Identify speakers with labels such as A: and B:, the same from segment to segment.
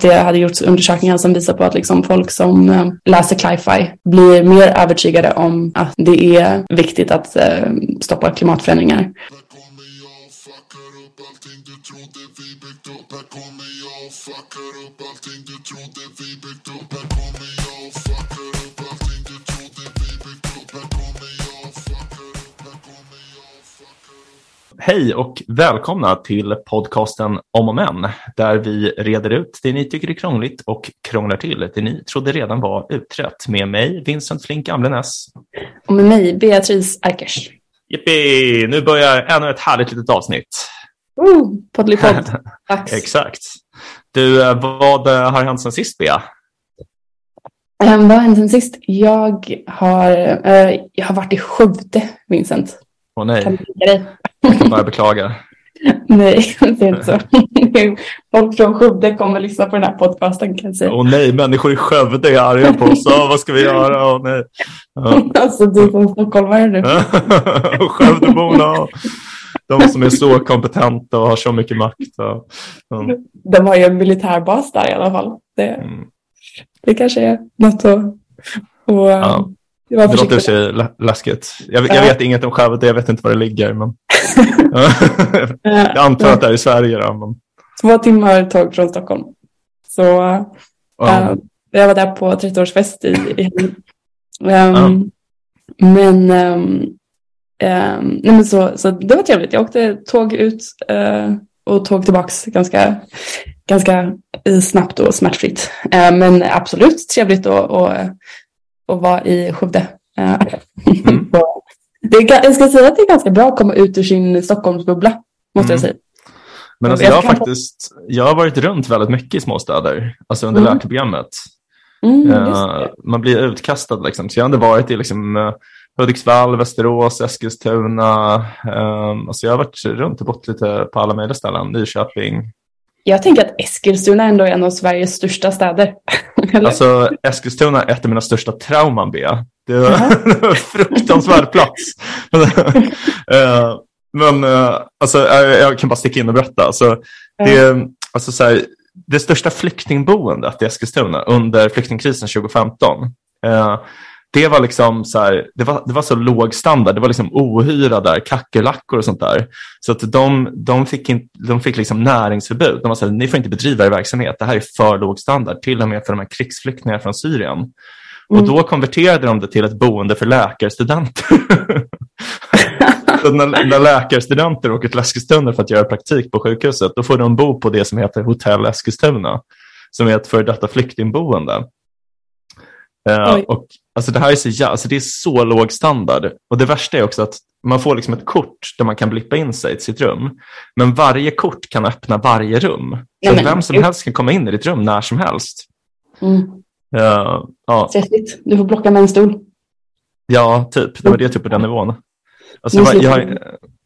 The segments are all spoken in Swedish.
A: det hade gjorts undersökningar som visar på att liksom folk som eh, läser cli-fi blir mer övertygade om att det är viktigt att eh, stoppa klimatförändringar.
B: Här kommer jag och fuckar upp allting du trodde vi byggt upp Här kommer jag
C: Hej och välkomna till podcasten Om och Men, där vi reder ut det ni tycker är krångligt och krånglar till det ni trodde redan var utrett. Med mig, Vincent Flink Amlenäs.
A: Och med mig, Beatrice Erkers.
C: Jippi! Nu börjar ännu ett härligt litet avsnitt.
A: Uh, Poddelipodd.
C: Exakt. Du, eh, vad eh, har hänt sen sist, Bea?
A: Um, vad har hänt sen sist? Jag har, eh, jag har varit i Skövde, Vincent.
C: Åh
A: Kan
C: nej,
A: du dig?
C: Jag kan bara beklaga.
A: Nej, det är inte så. Folk från Skövde kommer lyssna på den här podcasten kan jag säga.
C: Åh nej, människor i Skövde är arga på oss. Åh, vad ska vi göra? Åh nej. Ja.
A: Alltså du som stockholmare nu.
C: Skövdeborna, de som är så kompetenta och har så mycket makt. Och, ja.
A: De har ju en militärbas där i alla fall. Det,
C: Mm.
A: det kanske är något att... Och,
C: Ja.
A: Det var
C: Det låter sig lä- läskigt. Jag, jag
A: Ja.
C: vet inget om Skövde, jag vet inte var det ligger. Men... jag antar att det är i Sverige. Då, men...
A: Två timmar tåg från Stockholm. Så
C: Ja.
A: eh, jag var där på 30-årsfest i, i
C: Ja.
A: Men, ehm, nej, men så, så det var trevligt. Jag åkte tåg ut eh, och tåg tillbaks ganska, ganska eh, snabbt och smärtfritt. Eh, men absolut trevligt att, att vara i Skövde. Eh,
C: Mm.
A: det är, jag ska säga att det är ganska bra att komma ut ur sin Stockholmsbubbla, måste jag
C: Mm.
A: säga.
C: Men alltså,
A: Jag
C: jag, faktiskt, jag har varit runt väldigt mycket i småstäder, alltså under
A: Mm.
C: läkarprogrammet.
A: Mm,
C: Eh,
A: det.
C: man blir utkastad liksom. Så jag har ändå varit i liksom, uh, Hudiksvall, Västerås, Eskilstuna. Um, alltså jag har varit runt och bott lite på alla möjliga ställen. Nyköping.
A: Jag tänker att Eskilstuna ändå är en av Sveriges största städer.
C: Alltså Eskilstuna är ett av mina största trauman, Bea. Det var en fruktansvärd plats. Eh, men uh, alltså, jag, jag kan bara sticka in och berätta. Alltså, det, alltså, så här, det största flyktingboendet i Eskilstuna under flyktingkrisen 2015. Det var liksom så här, det var, det var så låg standard. Det var liksom ohyra där, kackerlackor och sånt där. Så att de, de fick, in, de fick liksom näringsförbud. De var så här, ni får inte bedriva er verksamhet. Det här är för låg standard, till och med för de här krigsflyktingarna från Syrien. Och
A: Mm.
C: då konverterade de det till ett boende för läkarstudenter. så när, när läkarstudenter åker till Eskilstuna för att göra praktik på sjukhuset, då får de bo på det som heter Hotell Eskilstuna, som är ett före detta flyktingboende. Eh, och, alltså, det här är så, jä- alltså, det är så låg standard. Och det värsta är också att man får liksom ett kort där man kan blippa in sig till sitt rum. Men varje kort kan öppna varje rum. Så
A: men
C: vem som helst kan komma in i ditt rum när som helst.
A: Mm.
C: Eh, ja.
A: Stressigt. Du får blocka med en stol.
C: Ja, typ. Det var det typ på den nivån. Alltså,
A: Nu
C: jag, jag, har,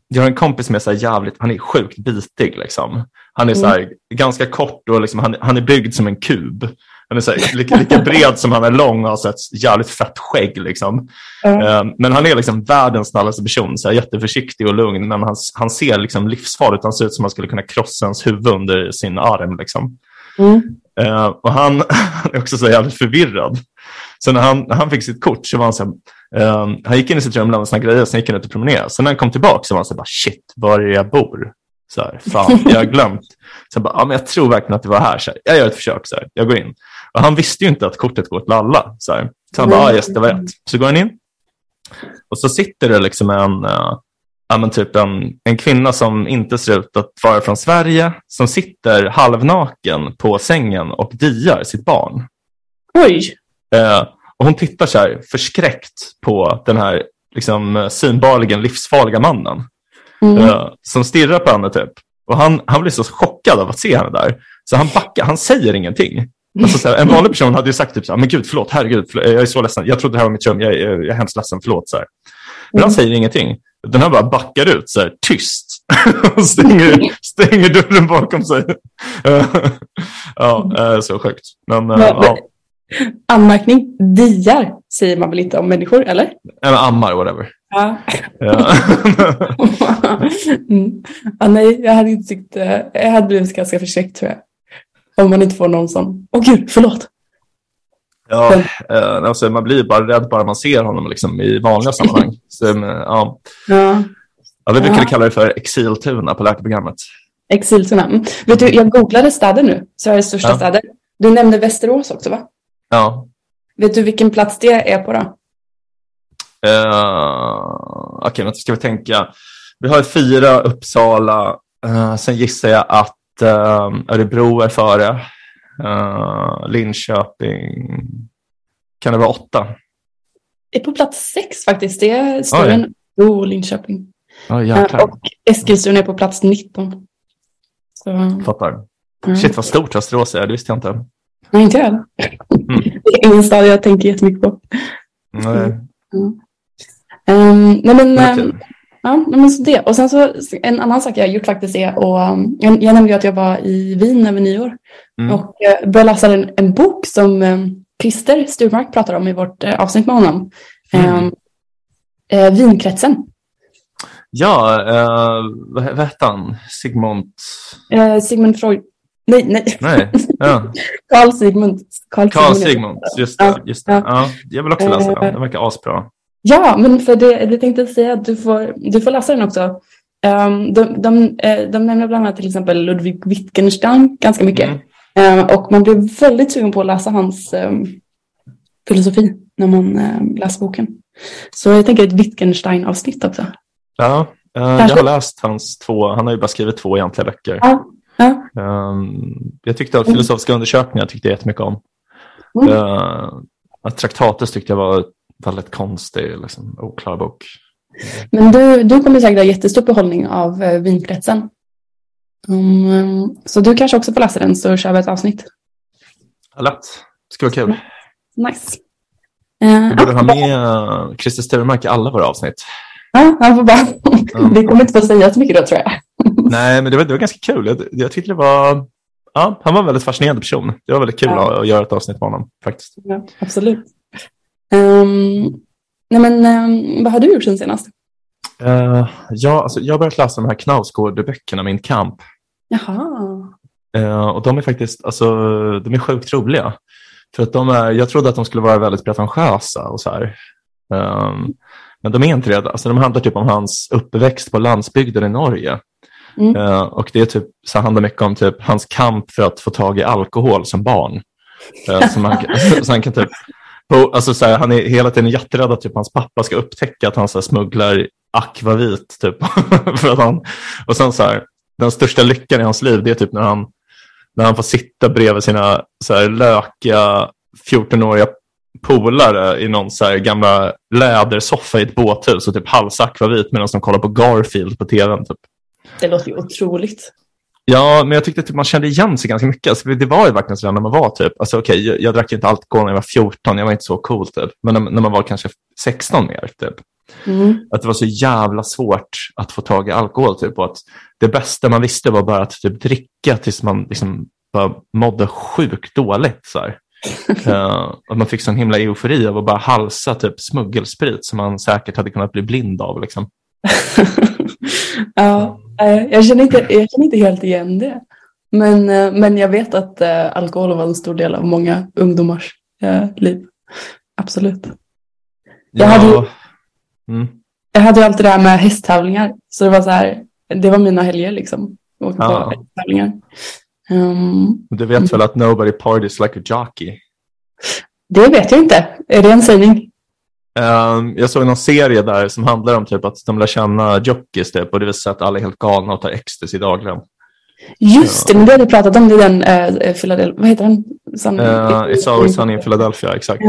C: jag har en kompis som är så jävligt, han är sjukt bitig. Liksom. Han är så
A: Mm.
C: här, ganska kort och liksom, han, han är byggd som en kub. Han är så här, lika, lika bred som han är lång och har så ett jävligt fett skägg. Liksom. Eh, Men han är liksom världens snällaste person, så här, jätteförsiktig och lugn. Men han, han ser liksom livsfarlig ut. Han ser ut som att han skulle kunna krossa ens huvud under sin arm. Liksom.
A: Mm.
C: Eh, och han, han är också så jävligt förvirrad. Så när han, när han fick sitt kort så var han så här, eh, han gick in i sitt rum, lämnade sina grejer, sen gick han ut och promenerade. Sen när han kom tillbaka så var han så här, bara, shit, var är det jag bor? Så här, fan, jag har glömt. Så jag bara, ja, men jag tror verkligen att det var här. Så här, jag gör ett försök, så här, jag går in. Och han visste ju inte att kortet går till alla. Så, här. så han bara, ja, yes, det var rätt. Så går han in. Och så sitter det liksom en, men typ en, en kvinna som inte ser ut att vara från Sverige, som sitter halvnaken på sängen och diar sitt barn.
A: Oj.
C: Eh, och hon tittar så här förskräckt på den här liksom, synbarligen livsfarliga mannen
A: Mm.
C: eh, som stirrar på henne typ. Och han, han blir så chockad av att se henne där. Så han backar, han säger ingenting. Alltså, så här, en vanlig person hade ju sagt typ så här, men gud förlåt, herregud, förlåt, jag är så ledsen, jag trodde det här var mitt rum, jag, jag, jag är hemskt ledsen, förlåt. Så här. Men han
A: Mm.
C: säger ingenting. Den här bara backar ut så här, tyst och stänger, stänger dörren bakom sig. ja, eh, så sjukt. Men, eh,
A: Men-
C: ja,
A: Anmärkning. Diar säger man väl inte om människor, eller?
C: eller ammar, whatever.
A: Ja.
C: Ja.
A: mm. ja, nej, jag hade inte tyckt, eh, jag hade blivit ganska förskräckt tror jag. Om man inte får någon sån, åh gud, förlåt.
C: Ja, eh, alltså, man blir bara rädd bara man ser honom liksom, i vanliga sammanhang. Så, eh, ja.
A: Ja.
C: Ja, vi brukade
A: Ja.
C: kalla det för exiltuna på läkarprogrammet.
A: Exiltuna. Mm. Vet du, jag googlade städer nu, Sveriges största
C: Ja.
A: städer. Du nämnde Västerås också va?
C: Ja.
A: Vet du vilken plats det är på då?
C: Uh, Okej, vänta, ska vi tänka. Vi har fyra Uppsala. Uh, sen gissar jag att Örebro är före. Uh, Linköping. Kan det vara åtta?
A: Det är på plats sex faktiskt. Det är större
C: Oj.
A: än Örebro och Linköping.
C: Ja, jäklar.
A: och Eskilstuna är på plats 19. Så,
C: Fattar.
A: mm.
C: Shit vad stort Västerås är, det visste jag inte.
A: Nej, inte jag heller.
C: Mm.
A: Det är ingen stad jag tänker jättemycket på.
C: Nej,
A: Um, nej men,
C: men kul.
A: Ja, men så det. Och sen så en annan sak jag har gjort faktiskt är och um, jag, jag nämnde ju att jag var i Wien över nyår
C: Mm.
A: och uh, började läsa en, en bok som um, Christer Sturmark pratar om i vårt uh, avsnitt med honom.
C: Mm.
A: Um, uh, Vinkretsen.
C: Ja, uh, vad, vad hette han? Sigmund?
A: Uh, Sigmund Freud. Nej, nej.
C: Nej, ja.
A: Carl Sigmund. Carl
C: Carl
A: Sigmund.
C: Sigmund. Just det.
A: Ja,
C: Just det.
A: ja.
C: Ja, jag vill också läsa den,
A: Eh,
C: den verkar asbra.
A: Ja, men för det, det tänkte jag säga att du får, du får läsa den också. Um, de, de, eh, de nämner bland annat till exempel Ludwig Wittgenstein ganska mycket.
C: Mm.
A: Eh, och man blir väldigt sugen på att läsa hans ehm, filosofi när man eh, läser boken. Så jag tänker ett Wittgenstein-avsnitt också.
C: Ja, eh, jag har läst hans två, han har ju bara skrivit två egentliga böcker.
A: Ja, ja.
C: Um, jag tyckte att
A: Mm.
C: filosofiska undersökningar tyckte jag jättemycket om.
A: Mm.
C: Uh, att Traktatus tyckte jag var väldigt konstig, liksom, oklar bok.
A: Men du, du kommer säkert ha jättestor behållning av eh, vinkretsen. Mm, så du kanske också får läsa den så kör vi ett avsnitt.
C: Lätt. Det skulle vara kul.
A: Nice. Eh,
C: Vi borde ha med uh, Christer Sturmark i alla våra avsnitt.
A: Ja, han får bara... Vi kommer inte få säga så mycket då tror jag.
C: Nej, men det var, det var ganska kul. Jag, jag tyckte det var... Ja, han var en väldigt fascinerande person. Det var väldigt kul
A: Ja.
C: att, att göra ett avsnitt med honom faktiskt.
A: Ja, absolut. Ehm, nej men ehm, vad har du gjort sen senast?
C: Uh, ja, alltså, jag har börjat läsa de här Knausgård-böckerna, Min kamp.
A: Jaha.
C: Eh, och de är faktiskt, alltså, de är sjukt roliga. För att de är, jag trodde att de skulle vara väldigt pretentiösa och så här. Ehm, men de är inte det. Alltså, de handlar typ om hans uppväxt på landsbygden i Norge.
A: Mm.
C: Eh, och det är typ, så handlar mycket om typ hans kamp för att få tag i alkohol som barn. Uh, så, man, så han kan typ, alltså, så här, han är hela tiden jätterädd att typ, hans pappa ska upptäcka att han så här, smugglar akvavit. Typ, för att han, och sen så här, den största lyckan i hans liv det är typ när han, när han får sitta bredvid sina så här, lökiga 14-åriga polare i någon så här gamla lädersoffa i ett båthus och typ halsa akvavit medan de kollar på Garfield på tvn. Typ.
A: Det låter ju otroligt.
C: Ja, men jag tyckte typ man kände igen sig ganska mycket. Alltså, det var ju verkligen så när man var typ, alltså okej, jag, jag drack inte alkohol när jag var 14, jag var inte så cool typ. Men när, när man var kanske 16 mer typ.
A: Mm.
C: Att det var så jävla svårt att få tag i alkohol typ. Och att det bästa man visste var bara att typ dricka tills man liksom bara mådde sjukt dåligt. Så här. Eh, att man fick sån himla eufori av att bara halsa typ smuggelsprit som man säkert hade kunnat bli blind av. Liksom.
A: ja, jag, känner inte, jag känner inte helt igen det. Men, eh, men jag vet att eh, alkohol var en stor del av många ungdomars eh, liv. Absolut. Jag hade ju-
C: mm.
A: Jag hade ju alltid det här med hästtävlingar. Så det var så här, det var mina helger liksom. Åka på
C: Ja.
A: hästtävlingar. Um,
C: Du vet väl att nobody parties like a jockey?
A: det vet jag inte. Är det en sägning?
C: Um, jag såg någon serie där som handlar om typ att de lär känna jockeys typ, och det visar sig att alla är helt galna och tar ecstasy dagligen.
A: Just det, men det har du pratat om. Det är den uh, Philadelphia, vad heter den? Sun,
C: Uh, It's always sunny in Philadelphia, exakt.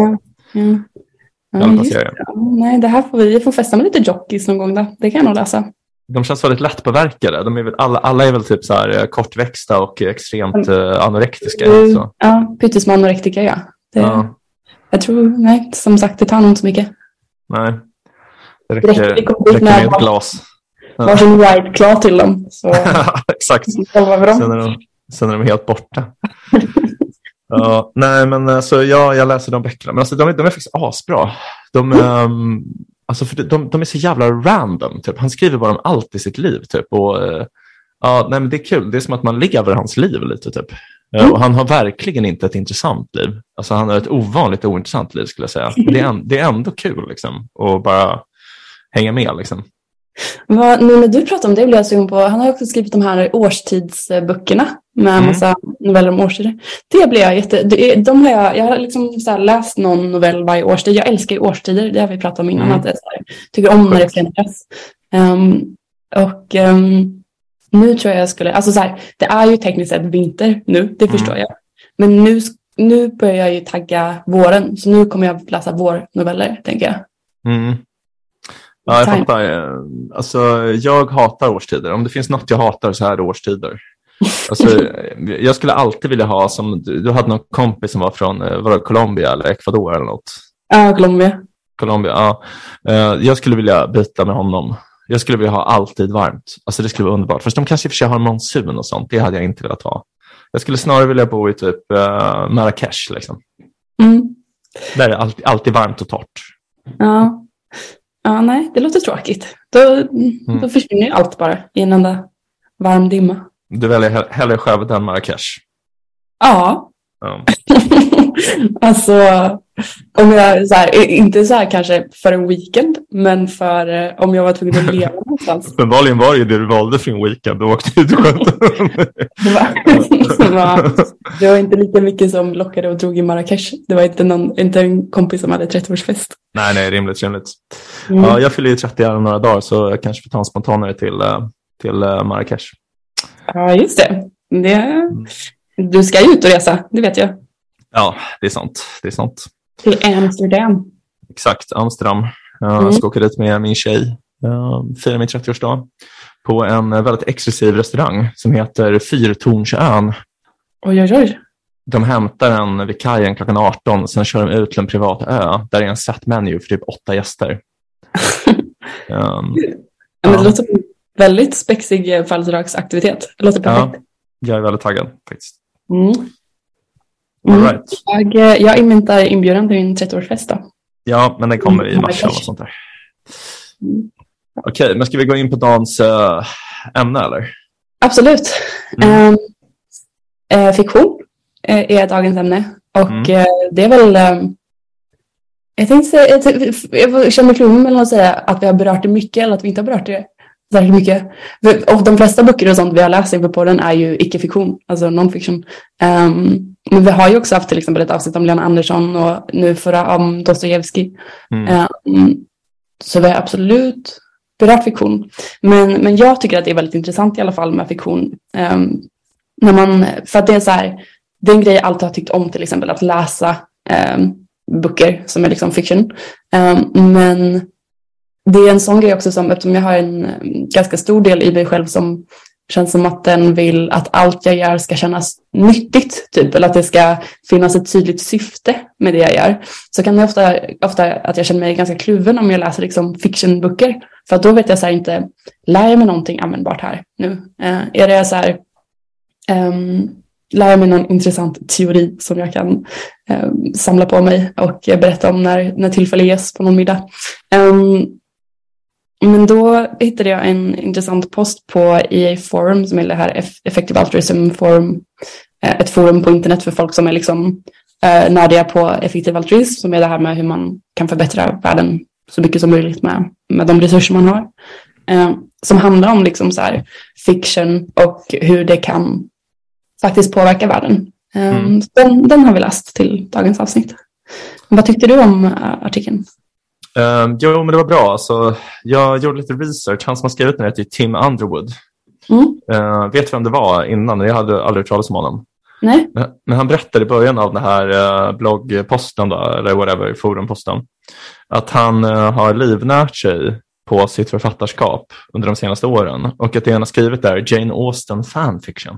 C: Gamla
A: just,
C: serien.
A: ja, nej, det här får vi, vi får festa med lite jockeys någon gång då. Det kan jag nog läsa.
C: De känns väldigt lättpåverkade. De är väl, alla, alla är väl typ så här eh, kortväxta och extremt uh, anorektiska.
A: Mm,
C: Så.
A: Ja, pyttesmå anorektiker ja. Det,
C: Ja,
A: Jag tror, nej, som sagt, det tar nog inte så mycket.
C: Nej. Det
A: Räcker-
C: räcker,
A: det
C: räcker med ett glas. Ja.
A: Varsin White Claw till dem. Så
C: exakt. Sen är de, sen är de helt borta. ja, nej, men alltså, ja, jag läser de böckerna. Men alltså, de, är- de är faktiskt asbra. De, ehm, alltså, för de, de är så jävla random. Typ. Han skriver bara om allt i sitt liv. Typ. Och, eh, ja, nej, men det är kul. Det är som att man lever hans liv lite. Typ. Eh, Och han har verkligen inte ett intressant liv. Alltså han har ett ovanligt ointressant liv skulle jag säga. Men det är, en, det är ändå kul liksom. Och bara hänga med liksom.
A: Vad, nu när du pratar om det blir jag sugen på, han har också skrivit de här årstidsböckerna med
C: Mm.
A: massa noveller om årstider. Det blir jag jätte, det är- de har jag, jag har liksom läst någon novell varje årstid. Jag älskar ju årstider, det har vi pratat om innan.
C: Mm.
A: Att jag tycker om när det förändras. Um, och ehm, nu tror jag jag skulle, alltså så här, det är ju tekniskt sett vinter nu, det
C: Mm.
A: förstår jag. Men nu, nu börjar jag ju tagga våren, så nu kommer jag läsa vårnoveller, tänker jag.
C: Mm. Ja, jag
A: Time.
C: fattar. Eh, Alltså, jag hatar årstider. Om det finns något jag hatar så är det årstider. Alltså, jag skulle alltid vilja ha, som du du hade någon kompis som var från eh, var det Colombia eller Ecuador eller något.
A: Ja, Colombia.
C: Colombia, ja. Eh, Jag skulle vilja byta med honom. Jag skulle vilja ha alltid varmt. Alltså det skulle vara underbart. Fast de kanske i och för sig har monsun och sånt. Det hade jag inte velat ha. Jag skulle snarare vilja bo i typ uh, Marrakesh. Liksom.
A: Mm.
C: Där är det alltid, alltid varmt och torrt.
A: Ja. ja, nej, det låter tråkigt. Då, då försvinner ju allt bara i en enda varm dimma.
C: Du väljer he- hellre Skövde än Marrakesh.
A: Ja,
C: Ja.
A: alltså om jag så här, inte så här kanske för en weekend, men för eh, om jag var tvungen att leva någonstans.
C: Uppenbarligen var det ju det du valde för en weekend. Du åkte ut och sköt.
A: Det var, inte lika mycket som lockade och drog i Marrakesh. Det var inte, någon, inte en kompis som hade 30-årsfest.
C: nej, nej, rimligt, rimligt.
A: Mm.
C: Ja, jag fyller ju 30 här om några dagar så jag kanske får ta en spontanare till, eh, till eh, Marrakesh.
A: Ja, just det. det. Du ska ju ut och resa, det vet jag.
C: Ja, det är sant. Det är sant.
A: Till Amsterdam.
C: Exakt, Amsterdam. Jag
A: Mm.
C: ska åka dit med min tjej. Uh, fira min 30-årsdag på en väldigt exklusiv restaurang som heter Fyrtornsön.
A: Oj, oj, oj.
C: De hämtar en vid kajen klockan 18, sen kör de ut till en privat ö. Där är en set menu för typ åtta gäster. Um,
A: Ja, men
C: Ja.
A: Det låter som en väldigt spexig födelsedagsaktivitet. Det låter
C: ja,
A: perfekt.
C: jag är väldigt taggad faktiskt.
A: Mm.
C: All
A: Mm.
C: right.
A: Jag, eh, jag inväntar inbjudan till min 30-årsfest då.
C: Ja, men den kommer i
A: Mm,
C: mars eller sånt där.
A: Mm.
C: Okej, men ska vi gå in på dagens uh, ämne eller?
A: Absolut.
C: Mm.
A: Eh, fiktion är dagens ämne. Och eh, det är väl... ehm, jag, tänkte, jag, jag känner kluven mellan att säga att vi har berört det mycket eller att vi inte har berört det särskilt mycket. Och de flesta böcker och sånt vi har läst inför podden är ju icke-fiktion, alltså non-fiction. Ehm, men vi har ju också haft till exempel ett avsnitt om Lena Andersson och nu förra om Dostojevskij.
C: Mm.
A: Ehm, så vi har absolut berört fiktion. Men, men jag tycker att det är väldigt intressant i alla fall med fiktion. Ehm, när man, för att det är så här, det är en grej jag alltid har tyckt om till exempel att läsa um, böcker som är liksom fiction. Ehm, men det är en sån grej också som, eftersom jag har en eh, ganska stor del i mig själv som känns som att den vill att allt jag gör ska kännas nyttigt, typ, eller att det ska finnas ett tydligt syfte med det jag gör. Så kan det ofta, ofta att jag känner mig ganska kluven om jag läser liksom fictionböcker. För att då vet jag så här inte, lär jag mig någonting användbart här nu? Eh, är det så här, um, lär jag mig någon intressant teori som jag kan ehm, samla på mig och berätta om när, när tillfälle ges på någon middag. Um, men då hittade jag en intressant post på EA Forum som är det här Eff- Effective Altruism Forum. eh, Ett forum på internet för folk som är liksom eh, nördiga på effektiv altruism som är det här med hur man kan förbättra världen så mycket som möjligt med, med de resurser man har. Eh, som handlar om liksom så här fiction och hur det kan faktiskt påverka världen. Eh,
C: Mm.
A: Den, den har vi läst till dagens avsnitt. Vad tyckte du om eh, artikeln?
C: Uh, jo, men det var bra. Alltså, jag gjorde lite research. Han som har skrivit den heter Tim Underwood.
A: Mm.
C: Uh, vet vem det var innan? Jag hade aldrig hört talas om honom.
A: Nej?
C: Men, men han berättade i början av den här uh, bloggposten, då, eller whatever, forumposten, att han uh, har livnärt sig på sitt författarskap under de senaste åren och att det han har skrivit är Jane Austen fanfiction.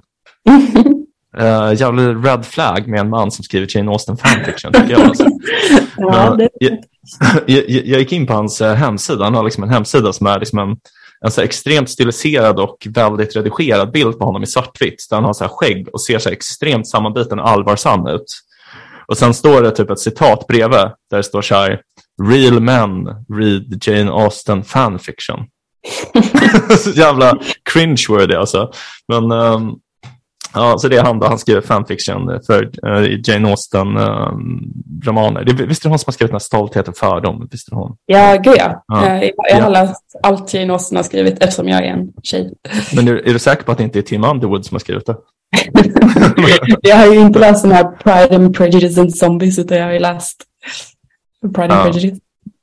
C: Uh, jävligt red flag med en man som skriver Jane Austen fanfiction tycker jag. Alltså.
A: ja,
C: Men
A: det,
C: jag, jag, jag gick in på hans eh, hemsida. Han har liksom en hemsida som är liksom en, en så här extremt stiliserad och väldigt redigerad bild på honom i svartvitt. Där han har så här skägg och ser så här extremt sammanbiten och allvarsam ut. Och sen står det typ ett citat bredvid där det står så här Real men read Jane Austen fanfiction. så jävla cringeworthy alltså. Men ehm, Ja, så det är han då, han skriver fanfiction för uh, Jane Austen-romaner. Um, det, visst är det hon som har skrivit den här Stolthet och fördom? Visst är hon?
A: Ja, gud ja. ja. Jag, jag har läst allt Jane Austen har skrivit eftersom jag är en tjej.
C: Men är, är du säker på att det inte är Tim Underwood som har skrivit det?
A: jag har ju inte läst den här Pride and Prejudice and Zombies utan jag har ju läst Pride and ja. Prejudice.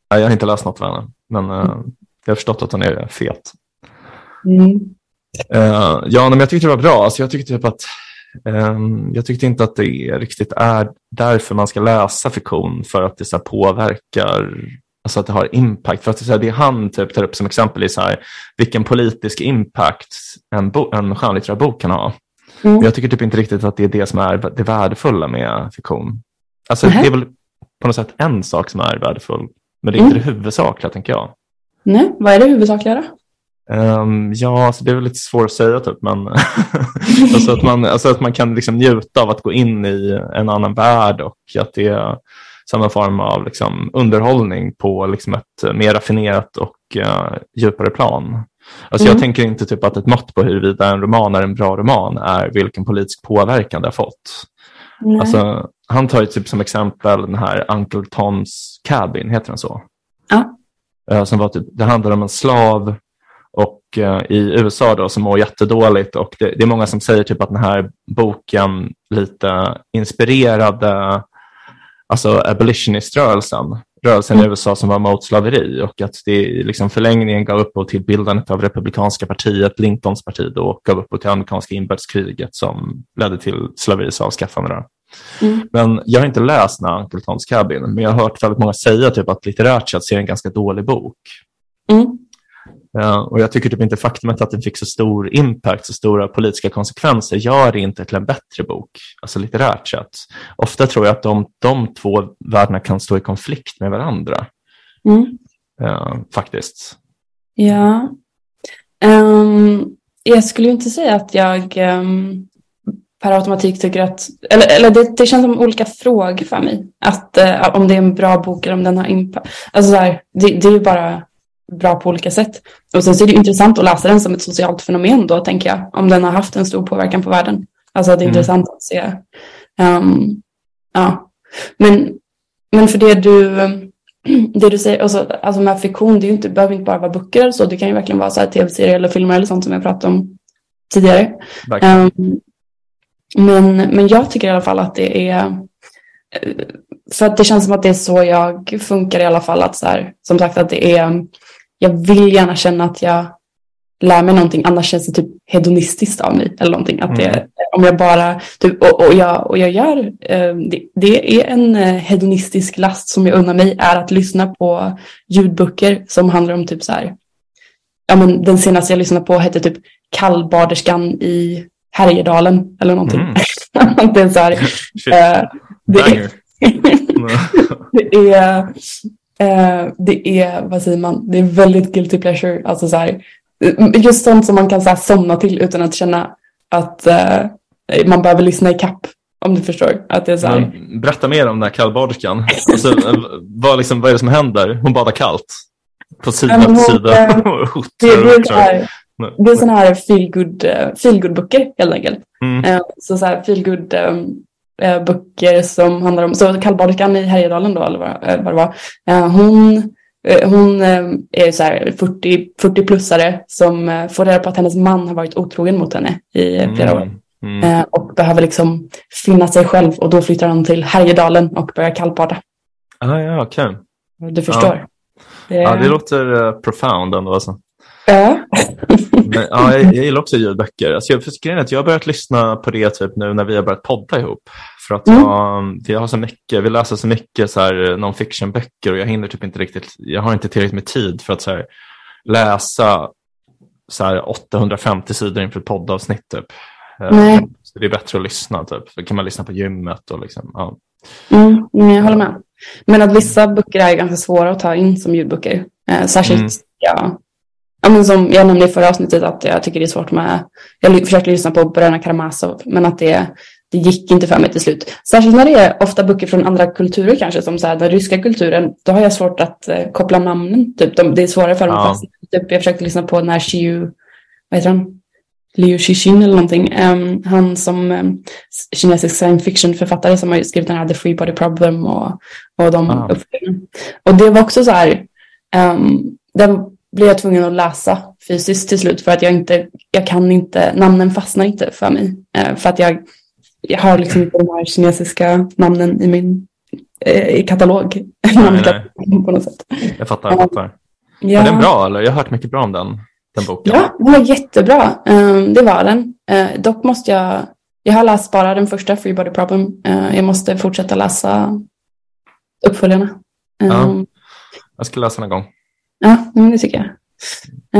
C: Ja, jag har inte läst något av henne, men uh, jag har förstått att hon är fet.
A: Mm.
C: Uh, ja, men jag tyckte det var bra. Alltså, jag tyckte typ att um, jag tyckte inte att det riktigt är därför man ska läsa fiktion, för att det så påverkar, alltså att det har impact. För att det, så här, det han typ tar upp som exempel är så här, vilken politisk impact en, bo, en skönlitterär bok kan ha. Mm. Jag tycker typ inte riktigt att det är det som är det värdefulla med fiktion. Alltså mm. det är väl på något sätt en sak som är värdefull, men det är inte mm. det huvudsakliga tänker jag.
A: Nej, vad är det huvudsakliga då?
C: Um, ja, alltså det är väl lite svårt att säga typ, men alltså att, man, alltså att man kan liksom njuta av att gå in i en annan värld och att det är samma form av liksom underhållning på liksom ett mer raffinerat och uh, djupare plan. Alltså mm. Jag tänker inte typ att ett mått på huruvida en roman är en bra roman är vilken politisk påverkan det har fått. Alltså, han tar ju typ som exempel den här Uncle Toms Cabin, heter den så?
A: Ja.
C: Uh, som var typ, det handlar om en slav i USA då som mår jättedåligt och det, det, är många som säger typ att den här boken lite inspirerade alltså abolitionist-rörelsen, rörelsen mm. i USA som var mot slaveri och att det liksom förlängningen gav upphov till bildandet av republikanska partiet, Lincolns parti då, och gav upphov till amerikanska inbördeskriget som ledde till slaveris avskaffande. Mm. Men jag har inte läst Uncle Tom's Cabin, men jag har hört väldigt många säga typ att litterärt sett är en ganska dålig bok.
A: Mm.
C: Och jag tycker typ inte faktumet att den fick så stor impact, så stora politiska konsekvenser, gör det inte till en bättre bok, alltså litterärt sett. Ofta tror jag att de, de två världarna kan stå i konflikt med varandra.
A: Mm.
C: Uh, faktiskt.
A: Ja. Um, jag skulle inte säga att jag um, per automatik tycker att, eller, eller det, det känns som olika frågor för mig. Att uh, om det är en bra bok eller om den har impact. Alltså så här, det, det är ju bara bra på olika sätt. Och sen så är det intressant att läsa den som ett socialt fenomen då, tänker jag. Om den har haft en stor påverkan på världen. Alltså det är mm. intressant att se. Um, ja. Men, men för det du, det du säger, alltså, alltså med fiktion, det är inte, behöver inte bara vara böcker eller så. Det kan ju verkligen vara tv-serier eller filmer eller sånt som jag pratade om tidigare. Um, men, men jag tycker i alla fall att det är för att det känns som att det är så jag funkar i alla fall. Att så här, som sagt att det är jag vill gärna känna att jag lär mig någonting, annars känns det typ hedonistiskt av mig. Eller någonting. Att det, mm. om jag bara, typ, och, och, jag, och jag gör, eh, det, det, är en eh, hedonistisk last som jag unnar mig, är att lyssna på ljudböcker som handlar om typ så här, ja men den senaste jag lyssnade på hette typ Kallbaderskan i Härjedalen eller någonting. Mm. det är så här, eh, det, det är Eh, det är, vad säger man, det är väldigt guilty pleasure. Alltså så här, just sånt som man kan så här, somna till utan att känna att eh, man behöver lyssna i kapp. Om du förstår. Att det är så här...
C: berätta mer om den här kallbaderskan. Alltså, vad, liksom, vad är det som händer? Hon badar kallt. På sida efter sida.
A: Eh, det, det, är det är sådana här feelgood, uh, feelgood böcker helt enkelt.
C: Mm.
A: Så så här feelgood um, eh, böcker som handlar om, så kallbaderskan i Härjedalen då, eller vad, eh, vad det var, eh, hon, eh, hon är så här 40, 40-plussare som får reda på att hennes man har varit otrogen mot henne i flera år.
C: Mm. Mm.
A: och behöver liksom finna sig själv och då flyttar han till Härjedalen och börjar kallbada.
C: Ah, ja, okej. Okay.
A: Du förstår.
C: Ja. Det, ja, det låter uh, profound ändå. Alltså.
A: Ja.
C: Men, ja, jag, jag gillar också ljudböcker. Alltså, jag, för att jag har börjat lyssna på det typ nu när vi har börjat podda ihop. För att mm. jag, jag har så mycket, vi läser så mycket så här non-fiction-böcker och jag hinner typ inte riktigt, jag har inte tillräckligt med tid för att så här, läsa så här 850 sidor inför ett poddavsnitt. Typ.
A: Eh, Nej.
C: Så det är bättre att lyssna. Typ. Då kan man lyssna på gymmet. Och liksom, ja.
A: Mm, jag håller med. Men att vissa böcker är ganska svåra att ta in som ljudböcker. Eh, särskilt mm. ja, Ja, men som jag nämnde i förra avsnittet att jag tycker det är svårt med, jag försökte lyssna på Bröderna Karamazov, men att det, det gick inte för mig till slut. Särskilt när det är ofta böcker från andra kulturer kanske, som så här, den ryska kulturen, då har jag svårt att eh, koppla namnen. Typ. De, det är svårare för dem. Ja. Typ, jag försökte lyssna på den här Shiu, vad heter han? Liu Xixin eller någonting. Um, han som um, kinesisk science fiction-författare som har skrivit den här The Free Body Problem och, och de
C: Ah.
A: Och det var också så här, um, den blev jag tvungen att läsa fysiskt till slut för att jag inte, jag kan inte, namnen fastnar inte för mig. Eh, för att jag, jag har liksom inte de här kinesiska namnen i min eh, i katalog. Namnkatalog på något sätt.
C: Jag fattar. Jag fattar.
A: Ja.
C: Är den bra eller? Jag har hört mycket bra om den, den boken.
A: Ja, den var jättebra. Um, det var den. Uh, dock måste jag, jag har läst bara den första Free Body Problem. Jag måste fortsätta läsa uppföljarna.
C: Ja. Jag ska läsa den en gång.
A: Ja, men det tycker jag.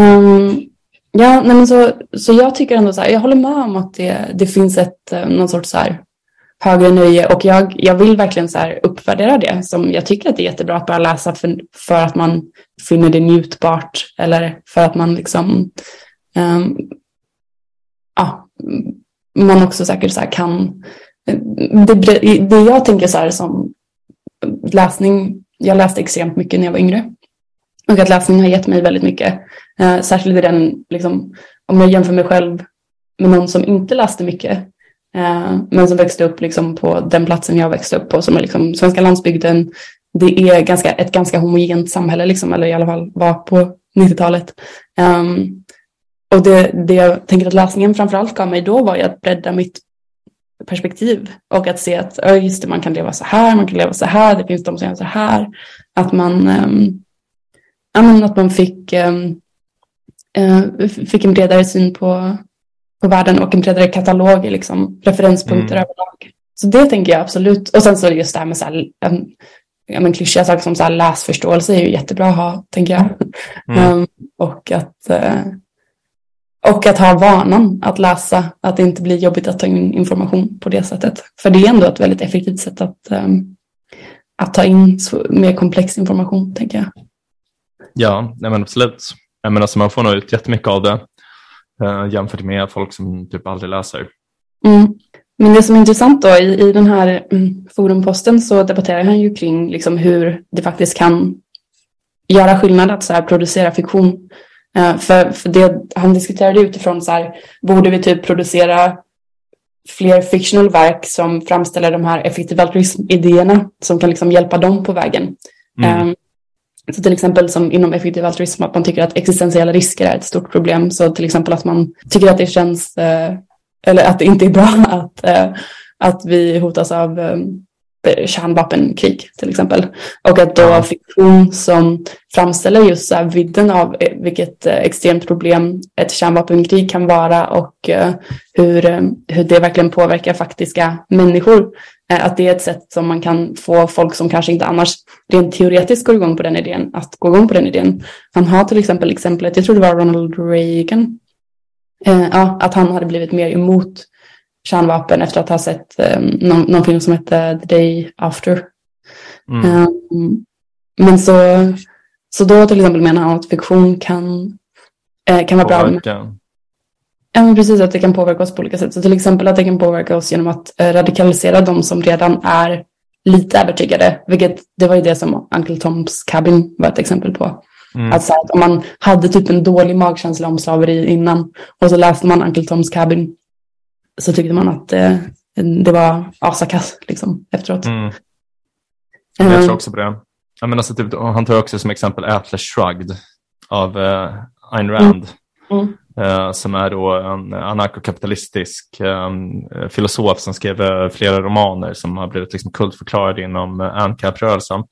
A: Um, ja, nej, men så, så jag tycker ändå så här, jag håller med om att det, det finns ett, eh, någon sorts så här högre nöje och jag, jag vill verkligen så här uppvärdera det. Som jag tycker att det är jättebra att bara läsa för, för att man finner det njutbart eller för att man liksom, um, ja, man också säkert så här kan, eh, det, det jag tänker så här som läsning, jag läste extremt mycket när jag var yngre. Och att läsning har gett mig väldigt mycket. Eh, särskilt i den, liksom, om jag jämför mig själv med någon som inte läste mycket. Eh, men som växte upp liksom, på den platsen jag växte upp på, som är liksom, svenska landsbygden. Det är ganska, ett ganska homogent samhälle, liksom, eller i alla fall var på 90-talet. Um, ehm, och det, det jag tänker att läsningen framförallt gav mig då var ju att bredda mitt perspektiv och att se att ja, just det, man kan leva så här, man kan leva så här, det finns de som gör så här. Att man, um, ja, att man fick, um, uh, fick en bredare syn på, på världen och en bredare katalog, liksom, referenspunkter
C: Mm.
A: överlag. Så det tänker jag absolut. Och sen så är det just det här med så här, um, ja, men klyschiga saker som så här läsförståelse är ju jättebra att ha, tänker jag.
C: Mm.
A: Um, och, att, eh, och att ha vanan att läsa, att det inte blir jobbigt att ta in information på det sättet. För det är ändå ett väldigt effektivt sätt att, um, att ta in mer komplex information, tänker jag.
C: Ja, nej men absolut. Jag menar, alltså, man får nog ut jättemycket av det eh, jämfört med folk som typ aldrig läser.
A: Mm. Men det som är intressant då i, i den här mm, forumposten så debatterar han ju kring liksom hur det faktiskt kan göra skillnad att så här producera fiktion. Eh, för för det, han diskuterade utifrån så här, borde vi typ producera fler fictional verk som framställer de här effektiv altruism-idéerna som kan liksom hjälpa dem på vägen.
C: Mm.
A: Eh, så till exempel som inom effektiv altruism att man tycker att existentiella risker är ett stort problem. Så till exempel att man tycker att det känns, eh, eller att det inte är bra att, eh, att vi hotas av eh, kärnvapenkrig till exempel. Och att då fiktion som framställer just så vidden av vilket extremt problem ett kärnvapenkrig kan vara och hur, hur det verkligen påverkar faktiska människor. Eh, Att det är ett sätt som man kan få folk som kanske inte annars rent teoretiskt går igång på den idén, att gå igång på den idén. Han har till exempel exemplet, jag tror det var Ronald Reagan, eh, ja, att han hade blivit mer emot kärnvapen efter att ha sett eh, någon, någon film som hette The Day After.
C: Mm.
A: Eh, men så, så då till exempel menar han att fiktion kan, eh, kan vara bra. med-. Ja, men precis att det kan påverka oss på olika sätt. Så till exempel att det kan påverka oss genom att eh, radikalisera de som redan är lite övertygade. Vilket det var ju det som Uncle Toms Cabin var ett exempel på.
C: Mm.
A: Att, så här, att om man hade typ en dålig magkänsla om slaveri innan och så läste man Uncle Toms Cabin så tyckte man att eh, det var asakass liksom efteråt.
C: Mm. Jag
A: Eh,
C: tror också på det. Jag menar, alltså, typ, han tar också som exempel Atlas Shrugged av uh, Ayn Rand.
A: Mm.
C: Eh, som är då en anarkokapitalistisk eh, filosof som skrev eh, flera romaner som har blivit liksom kultförklarade inom uh, ANCAP-rörelsen.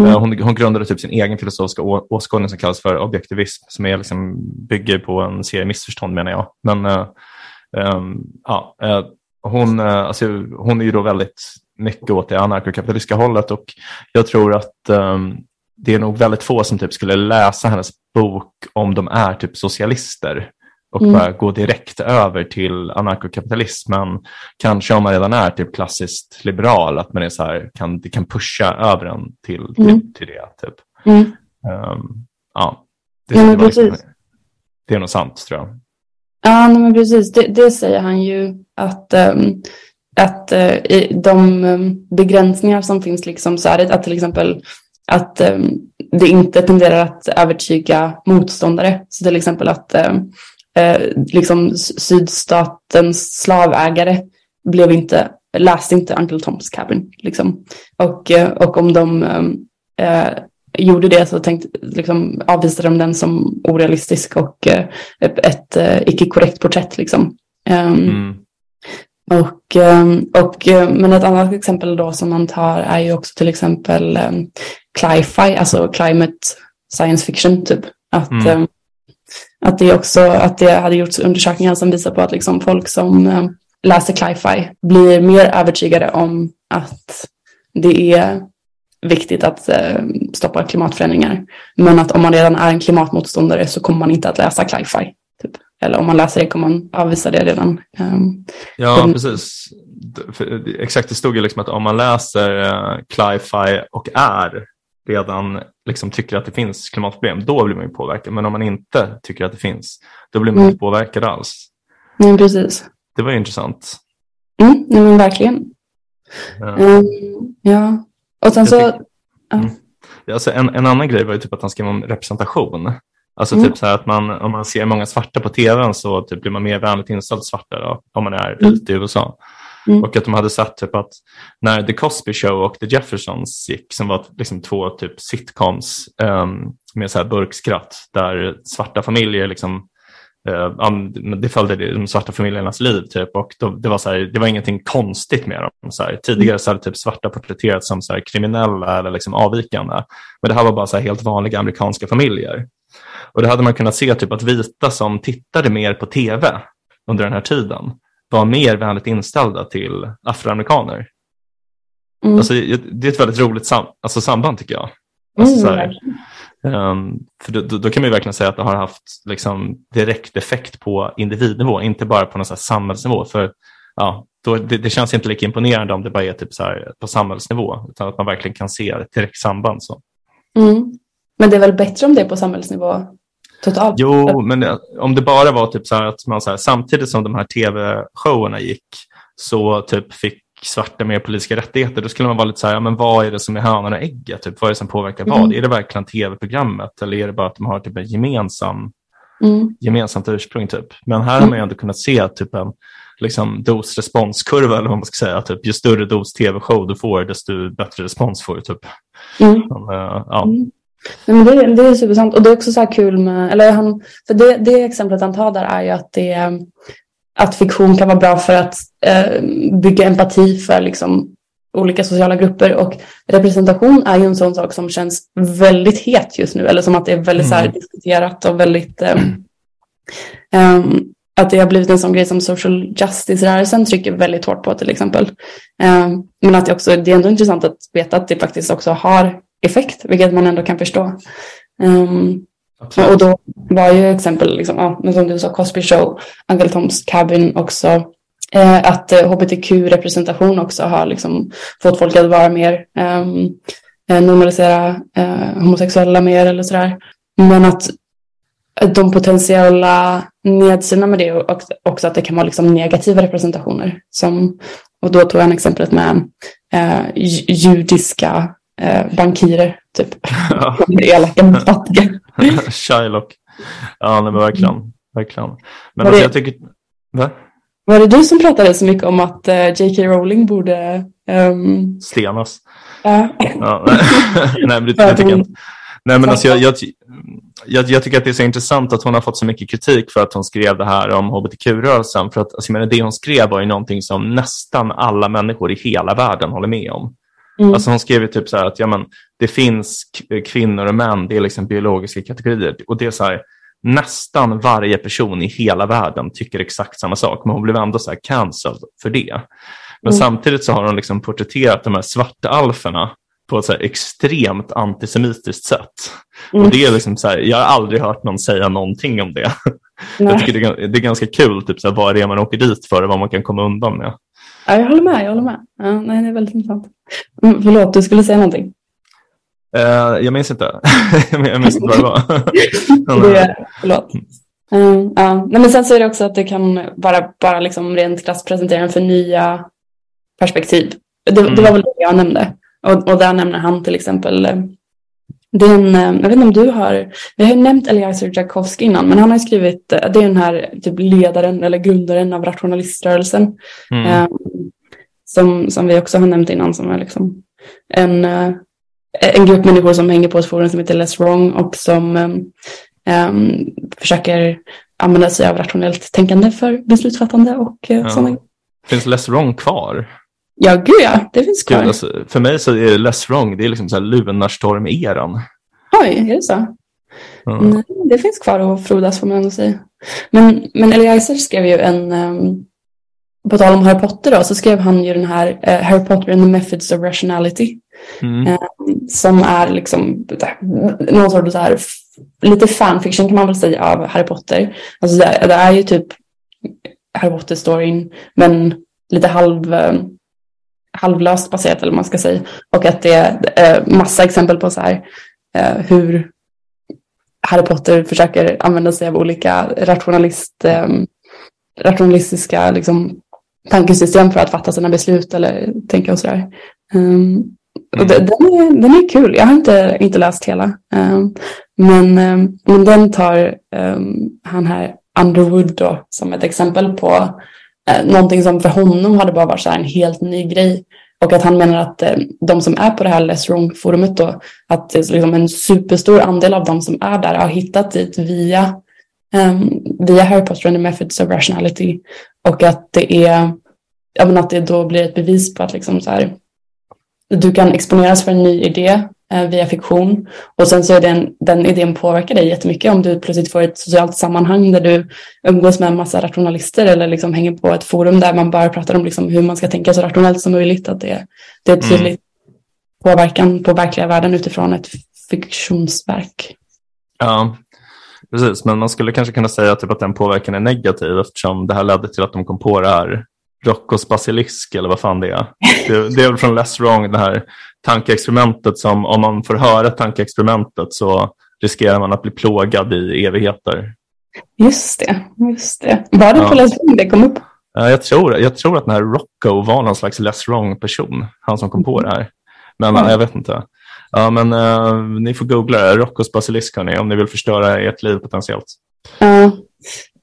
A: Mm.
C: Eh, hon, hon grundade typ sin egen filosofiska åskådning som kallas för objektivism som är liksom, bygger på en serie missförstånd menar jag. Men eh, ehm, ja, eh, hon, eh, alltså, hon är ju då väldigt mycket åt det anarkokapitalistiska hållet och jag tror att ehm, det är nog väldigt få som typ skulle läsa hennes bok om de är typ socialister och
A: Mm.
C: bara gå direkt över till anarkokapitalismen. Kanske om man redan är typ klassiskt liberal, att man är så här, kan, det kan pusha över en till, till,
A: Mm.
C: till det. Typ.
A: Mm.
C: Ehm, ja, det,
A: Ja,
C: det, liksom, det är nog sant tror jag.
A: Ja, nej, men precis. Det, det säger han ju att, ehm, att i de ehm, begränsningar som finns, liksom, så är det att till exempel att ehm, det inte tenderar att övertyga motståndare. Så till exempel att, ehm, eh, liksom sydstatens slavägare blev inte, läste inte Uncle Tom's Cabin. Liksom. Och, eh, och om de eh, gjorde det så tänkte, liksom, avvisade de den som orealistisk och eh, ett, eh, icke-korrekt porträtt. Liksom. Um, mm. Och, ehm, och, eh, men ett annat exempel då som man tar är ju också till exempel um, cli-fi, alltså climate science fiction typ. Att, mm. Att det också, att det hade gjorts undersökningar som visar på att liksom folk som um, läser cli-fi blir mer övertygade om att det är viktigt att uh, stoppa klimatförändringar. Men att om man redan är en klimatmotståndare så kommer man inte att läsa cli-fi. Typ. Eller om man läser det kommer man avvisa det redan. Um,
C: ja, men... precis. Exakt, det stod ju liksom att om man läser uh, och är redan liksom tycker att det finns klimatproblem, då blir man ju påverkad. Men om man inte tycker att det finns, då blir man mm. inte påverkad alls.
A: Nej, precis.
C: Det var ju intressant.
A: Mm, nej, men verkligen. Ja. Um, ja. Och sen Jag så... Tyck...
C: Mm. Alltså en, en annan grej var ju typ att han skrev om representation. Alltså mm. typ så att man, om man ser många svarta på tvn så typ blir man mer vänligt inställd svarta då, om man är mm. ute i USA. Mm. Och att de hade sett typ att när The Cosby Show och The Jeffersons gick, som var liksom två typ sitcoms um, med så här burkskratt, där svarta familjer liksom uh, det följde de svarta familjernas liv typ och då, det, var så här, det var ingenting konstigt med dem. Så här. Tidigare så hade typ svarta porträtterats som så här, kriminella eller liksom avvikande. Men det här var bara så här, helt vanliga amerikanska familjer. Och det hade man kunnat se typ att vita som tittade mer på tv under den här tiden var mer vänligt inställda till afroamerikaner. Mm. Alltså, det är ett väldigt roligt sam alltså, samband tycker jag. Alltså, mm, här, um, för då, då, kan man ju verkligen säga att det har haft liksom, direkt effekt på individnivå, inte bara på någon så samhällsnivå. För ja, då, det, det, känns inte lika imponerande om det bara är typ så här, på samhällsnivå, utan att man verkligen kan se ett direkt samband. Så.
A: Mm. Men det är väl bättre om det är på samhällsnivå totalt?
C: Jo, men om det bara var typ så att man så här, samtidigt som de här tv-showerna gick så typ fick svarta mer politiska rättigheter, då skulle man vara lite så här, ja, men vad är det som är hönan och ägget? Typ, vad är det som påverkar mm. vad? Är det verkligen tv-programmet eller är det bara att de har typ en gemensam, mm. gemensamt ursprung? Typ? Men här mm. har man ju ändå kunnat se typ en liksom, dos-responskurva, eller vad man ska säga. Typ, ju större dos tv-show du får, desto bättre respons får du. Typ. Mm. Men, uh, ja.
A: Nej, men det, det är supersant och det är också så här kul med, eller han, för det, det exemplet han tar där är ju att det att fiktion kan vara bra för att eh, bygga empati för liksom olika sociala grupper och representation är ju en sån sak som känns väldigt het just nu eller som att det är väldigt mm. så här, mm. diskuterat och väldigt eh, um, att det har blivit en sån grej som social justice-rörelsen trycker väldigt hårt på till exempel. Um, men att det också, det är ändå intressant att veta att det faktiskt också har effekt, vilket man ändå kan förstå. Um, och då var ju exempel, liksom, ja, men som du sa, Cosby Show, Uncle Tom's Cabin också, eh, att eh, hbtq-representation också har liksom, fått folk att vara mer, um, normalisera eh, homosexuella mer eller sådär. Men att de potentiella nedsidorna med det är också att det kan vara liksom negativa representationer. Som, och då tog han exemplet med eh, judiska eh, bankirer, typ. Ja. elaka mot fattiga.
C: Shylock. Ja, nej, men verkligen. verkligen. Men alltså, det, jag tycker... Va?
A: Var det du som pratade så mycket om att uh, J.K. Rowling borde... Um...
C: Stenas. Ja. ja nej, nej, men det, jag tycker inte. Nej, men alltså, jag, jag, jag, jag, tycker att det är så intressant att hon har fått så mycket kritik för att hon skrev det här om hbtq-rörelsen. För att alltså, menar, det hon skrev var ju någonting som nästan alla människor i hela världen håller med om. Mm. Alltså hon skrev typ så att ja, men, det finns kvinnor och män, det är liksom biologiska kategorier. Och det är så här, nästan varje person i hela världen tycker exakt samma sak, men hon blev ändå så här cancelled för det. Men mm. samtidigt så har hon liksom porträtterat de här svarta alferna på ett så extremt antisemitiskt sätt. Mm. Och det är liksom så här, jag har aldrig hört någon säga någonting om det. Nej. Jag tycker det är, det är ganska kul, typ så här, vad det är man åker dit för och vad man kan komma undan med.
A: Ja, jag håller med. Jag håller med. Ja, nej, det är väldigt intressant. Mm, förlåt, du skulle säga någonting.
C: Uh, jag minns inte. jag minns inte vad det
A: var. det, förlåt. Uh, uh. Nej, men sen så är det också att det kan vara bara liksom rent krasst presentera för nya perspektiv. Det, mm. det, var väl det jag nämnde. Och, och där nämner han till exempel Det är en, eh, jag vet inte om du har, vi har ju nämnt Eliezer Jakowski innan, men han har skrivit, eh, det är den här typ ledaren eller grundaren av rationaliströrelsen.
C: Mm.
A: Eh, som, som vi också har nämnt innan, som är liksom en, eh, en grupp människor som hänger på ett forum som heter Less Wrong och som eh, försöker använda sig av rationellt tänkande för beslutsfattande och eh,
C: Ja.
A: sådana
C: Finns Less Wrong kvar?
A: Ja, gud ja, det finns
C: Gud,
A: kvar.
C: alltså, för mig så är det Less Wrong, det är liksom så här Lunarstorm-eran.
A: Oj, är det så?
C: Ja.
A: Nej, det finns kvar att frodas får man ändå säga. Men, men Eliezer skrev ju en, um, på tal om Harry Potter då, så skrev han ju den här eh, Harry Potter and the Methods of Rationality.
C: Mm.
A: Eh, som är liksom någon sorts så här, lite fanfiction kan man väl säga av Harry Potter. Alltså det, det är ju typ Harry Potter-storyn, men lite halv, eh, halvlöst baserat eller vad man ska säga. Och att det är eh, massa exempel på så här eh, hur Harry Potter försöker använda sig av olika rationalist, eh, rationalistiska liksom, tankesystem för att fatta sina beslut eller tänka och sådär. Um, och det, den, är, den är kul. Jag har inte, inte läst hela. Um, men, um, men den tar han här Underwood då, som ett exempel på Eh, någonting som för honom hade bara varit så här en helt ny grej. Och att han menar att eh, de som är på det här Less Wrong-forumet då, att eh, liksom en superstor andel av de som är där har hittat dit via, eh, via Harry Potter and the Methods of Rationality. Och att det är, jag menar, att det då blir ett bevis på att liksom så här, du kan exponeras för en ny idé via fiktion och sen så är den, den idén påverkar dig jättemycket om du plötsligt får ett socialt sammanhang där du umgås med en massa rationalister eller liksom hänger på ett forum där man bara pratar om liksom hur man ska tänka så rationellt som möjligt. Att det, det är
C: Mm.
A: tydligt påverkan på verkliga världen utifrån ett fiktionsverk.
C: Ja, precis. Men man skulle kanske kunna säga typ att den påverkan är negativ eftersom det här ledde till att de kom på det här Roccos basilisk eller vad fan det är. Det, det är väl från Less Wrong, det här tankeexperimentet som om man får höra tankeexperimentet så riskerar man att bli plågad i evigheter.
A: Just det, just det. Var det
C: Ja.
A: på Lesbos det kom upp?
C: Ja, Jag tror, jag tror att den här Rocco var någon slags Less Wrong person, han som kom på det här. Men
A: Mm.
C: ja, jag vet inte. Ja, men eh, ni får googla det, Roccos basilisk hörni, om ni vill förstöra ert liv potentiellt.
A: Ja.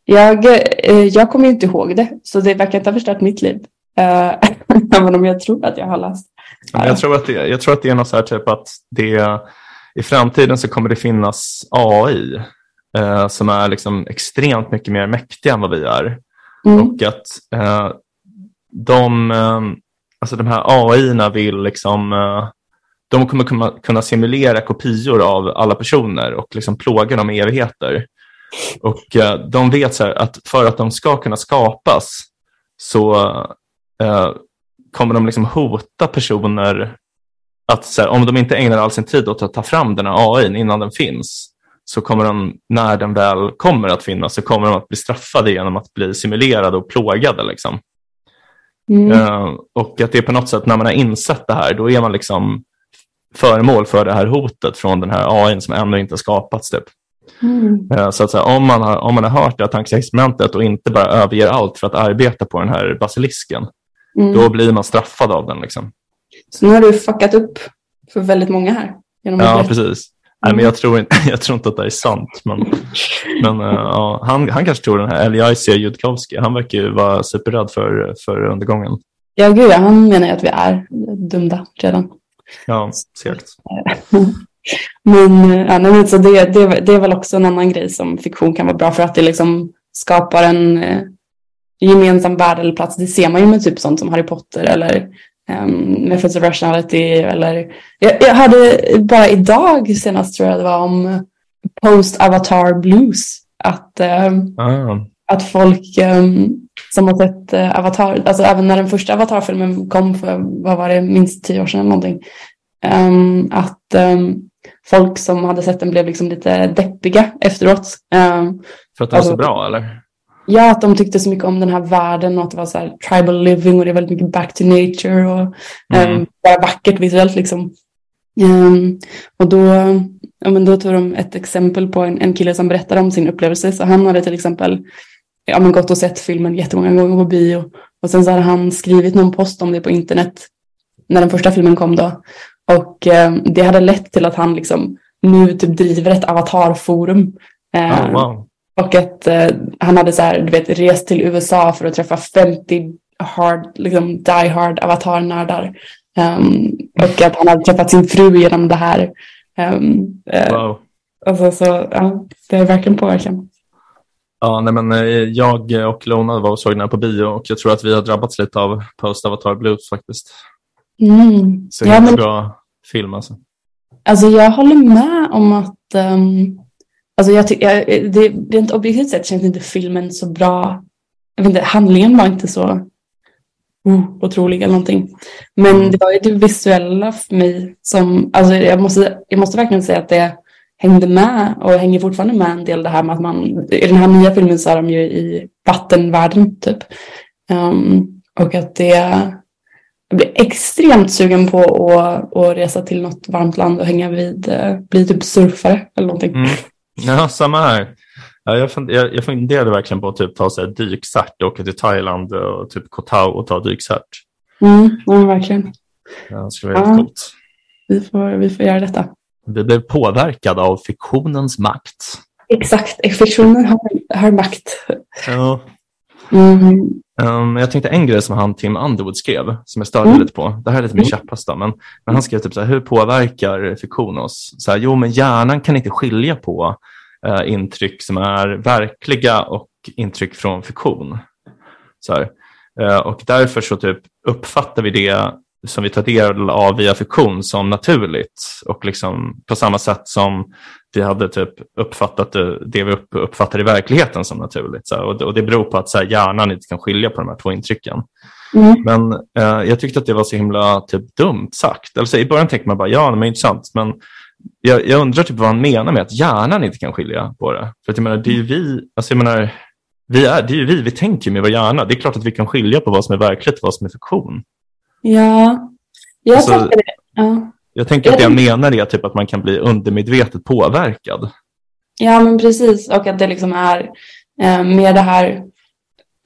A: Jag, eh, jag kommer inte ihåg det, så det verkar inte ha förstört mitt liv. Eh, Även om jag tror att jag har läst.
C: Jag, tror att det, jag tror att det är något så här typ att det, i framtiden så kommer det finnas AI eh, som är liksom extremt mycket mer mäktiga än vad vi är.
A: Mm.
C: Och att eh, de, eh, alltså de här AI-erna vill liksom, de kommer kunna, kunna simulera kopior av alla personer och liksom plåga dem i evigheter. Och eh, de vet så här att för att de ska kunna skapas så eh, kommer de liksom hota personer att så här, om de inte ägnar all sin tid åt att ta fram den här AI innan den finns så kommer de, när den väl kommer att finnas, så kommer de att bli straffade genom att bli simulerade och plågade. Liksom.
A: Mm.
C: Eh, och att det är på något sätt, när man har insett det här, då är man liksom föremål för det här hotet från den här AI som ännu inte skapats. Typ.
A: Mm.
C: Eh, Så att säga, om, man har, om man har hört det här tankeexperimentet och inte bara överger allt för att arbeta på den här basilisken,
A: Mm.
C: då blir man straffad av den. Liksom.
A: Så nu har du fuckat upp för väldigt många här.
C: Ja, precis. Nej, men jag, tror inte, jag tror inte att det är sant. Men, men eh, ja, han, han kanske tror den här Eliezer Judkowski. Han verkar ju vara superrädd för, för undergången.
A: Ja, gud, han menar ju att vi är dömda redan.
C: Ja, segt.
A: Men, ja, nej, men så det, det, det är väl också en annan grej som fiktion kan vara bra för att det liksom skapar en eh, gemensam värld eller plats. Det ser man ju med typ sånt som Harry Potter eller um, Methods of Rationality. Eller, jag, jag hade bara idag senast tror jag det var om Post-Avatar Blues. Att, ehm,
C: Ah,
A: att folk ehm, som har sett eh, Avatar, alltså även när den första Avatar-filmen kom för, vad var det, minst tio år sedan eller någonting. ehm, att ehm, folk som hade sett den blev liksom lite deppiga efteråt. Ehm,
C: för att den var så
A: Alltså-
C: bra, eller?
A: ja, att de tyckte så mycket om den här världen och att det var så här tribal living och det är väldigt mycket back to nature och
C: Mm.
A: ehm, bara vackert visuellt liksom. Ehm, och då, ja, men då tog de ett exempel på en, en kille som berättade om sin upplevelse. Så han hade till exempel ja, men gått och sett filmen jättemånga gånger på bio. Och sen så hade han skrivit någon post om det på internet när den första filmen kom då. Och eh, det hade lett till att han liksom nu typ driver ett avatarforum. Eh,
C: Oh, wow.
A: Och att eh, han hade så här, du vet, rest till USA för att träffa 50 hard, liksom die hard avatarnördar. Um, och att han hade träffat sin fru genom det här. Um,
C: wow.
A: alltså, så, ja, det är verkligen påverkan.
C: Ja, nej, men eh, jag och Lona var och såg den här på bio och jag tror att vi har drabbats lite av post-avatar blues faktiskt.
A: Mm.
C: Så
A: ja, men,
C: bra film alltså.
A: alltså jag håller med om att um, alltså jag jag, det, rent objektivt sett känns inte filmen så bra. Jag vet inte, handlingen var inte så oh, otrolig eller någonting. Men
C: Mm.
A: det var ju det visuella för mig som, alltså jag måste, jag måste verkligen säga att det hängde med och hänger fortfarande med en del det här med att man, i den här nya filmen så är de ju i vattenvärlden typ. Um, och att det, jag blir extremt sugen på att, att resa till något varmt land och hänga vid, eh, bli typ surfare eller någonting.
C: Mm. Ja, samma här. Ja, jag, fund, jag, jag funderade verkligen på att typ, ta så här, dykcert, åka till Thailand och typ Koh Tao och ta dykcert.
A: Mm, ja, verkligen.
C: Ja, det skulle vara
A: Ja.
C: helt coolt.
A: Vi får, vi får göra detta.
C: Vi blev påverkade av fiktionens makt.
A: Exakt, fiktionen har, har makt.
C: Ja.
A: Mm.
C: Um, jag tänkte en grej som han Tim Underwood skrev, som jag störde
A: Mm.
C: lite på. Det här är lite min käpphäst då, men, men han skrev typ så här, hur påverkar fiktion oss? Så här, jo, men hjärnan kan inte skilja på eh, intryck som är verkliga och intryck från fiktion. Så här. Eh, och därför så typ uppfattar vi det som vi tar del av via fiktion som naturligt och liksom på samma sätt som vi hade typ uppfattat det, det vi upp, uppfattar i verkligheten som naturligt. Så. Och, det- och det beror på att så här, hjärnan inte kan skilja på de här två intrycken.
A: Mm.
C: Men eh, jag tyckte att det var så himla typ, dumt sagt. Alltså, I början tänkte man bara ja, men intressant. Men jag, jag undrar typ vad han menar med att hjärnan inte kan skilja på det. För att jag menar, det är ju vi, alltså jag menar, vi är, det är vi, vi tänker ju med vår hjärna. Det är klart att vi kan skilja på vad som är verkligt och vad som är fiktion.
A: Ja, jag
C: Alltså-
A: tolkar det. Ja.
C: Jag tänker att det jag menar är typ att man kan bli undermedvetet påverkad.
A: ja, men precis. Och att det liksom är eh, med det här,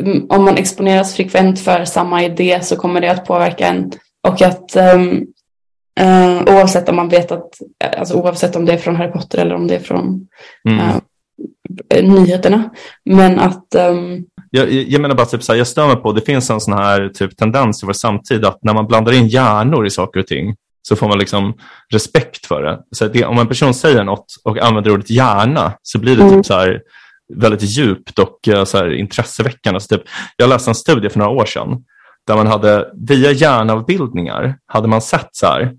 A: mm, om man exponeras frekvent för samma idé så kommer det att påverka en. Och att ehm, eh, oavsett om man vet att, eh, alltså oavsett om det är från Harry Potter eller om det är från
C: Mm.
A: eh, nyheterna. Men att,
C: Jag, jag jag menar bara, typ så här, jag stör mig på, det finns en sån här typ tendens i vår samtid att när man blandar in hjärnor i saker och ting så får man liksom respekt för det. Så det, om en person säger något och använder ordet hjärna så blir det
A: Mm.
C: typ så här väldigt djupt och eh, så här intresseväckande. Så typ, jag läste en studie för några år sedan där man hade via hjärnavbildningar hade man sett så här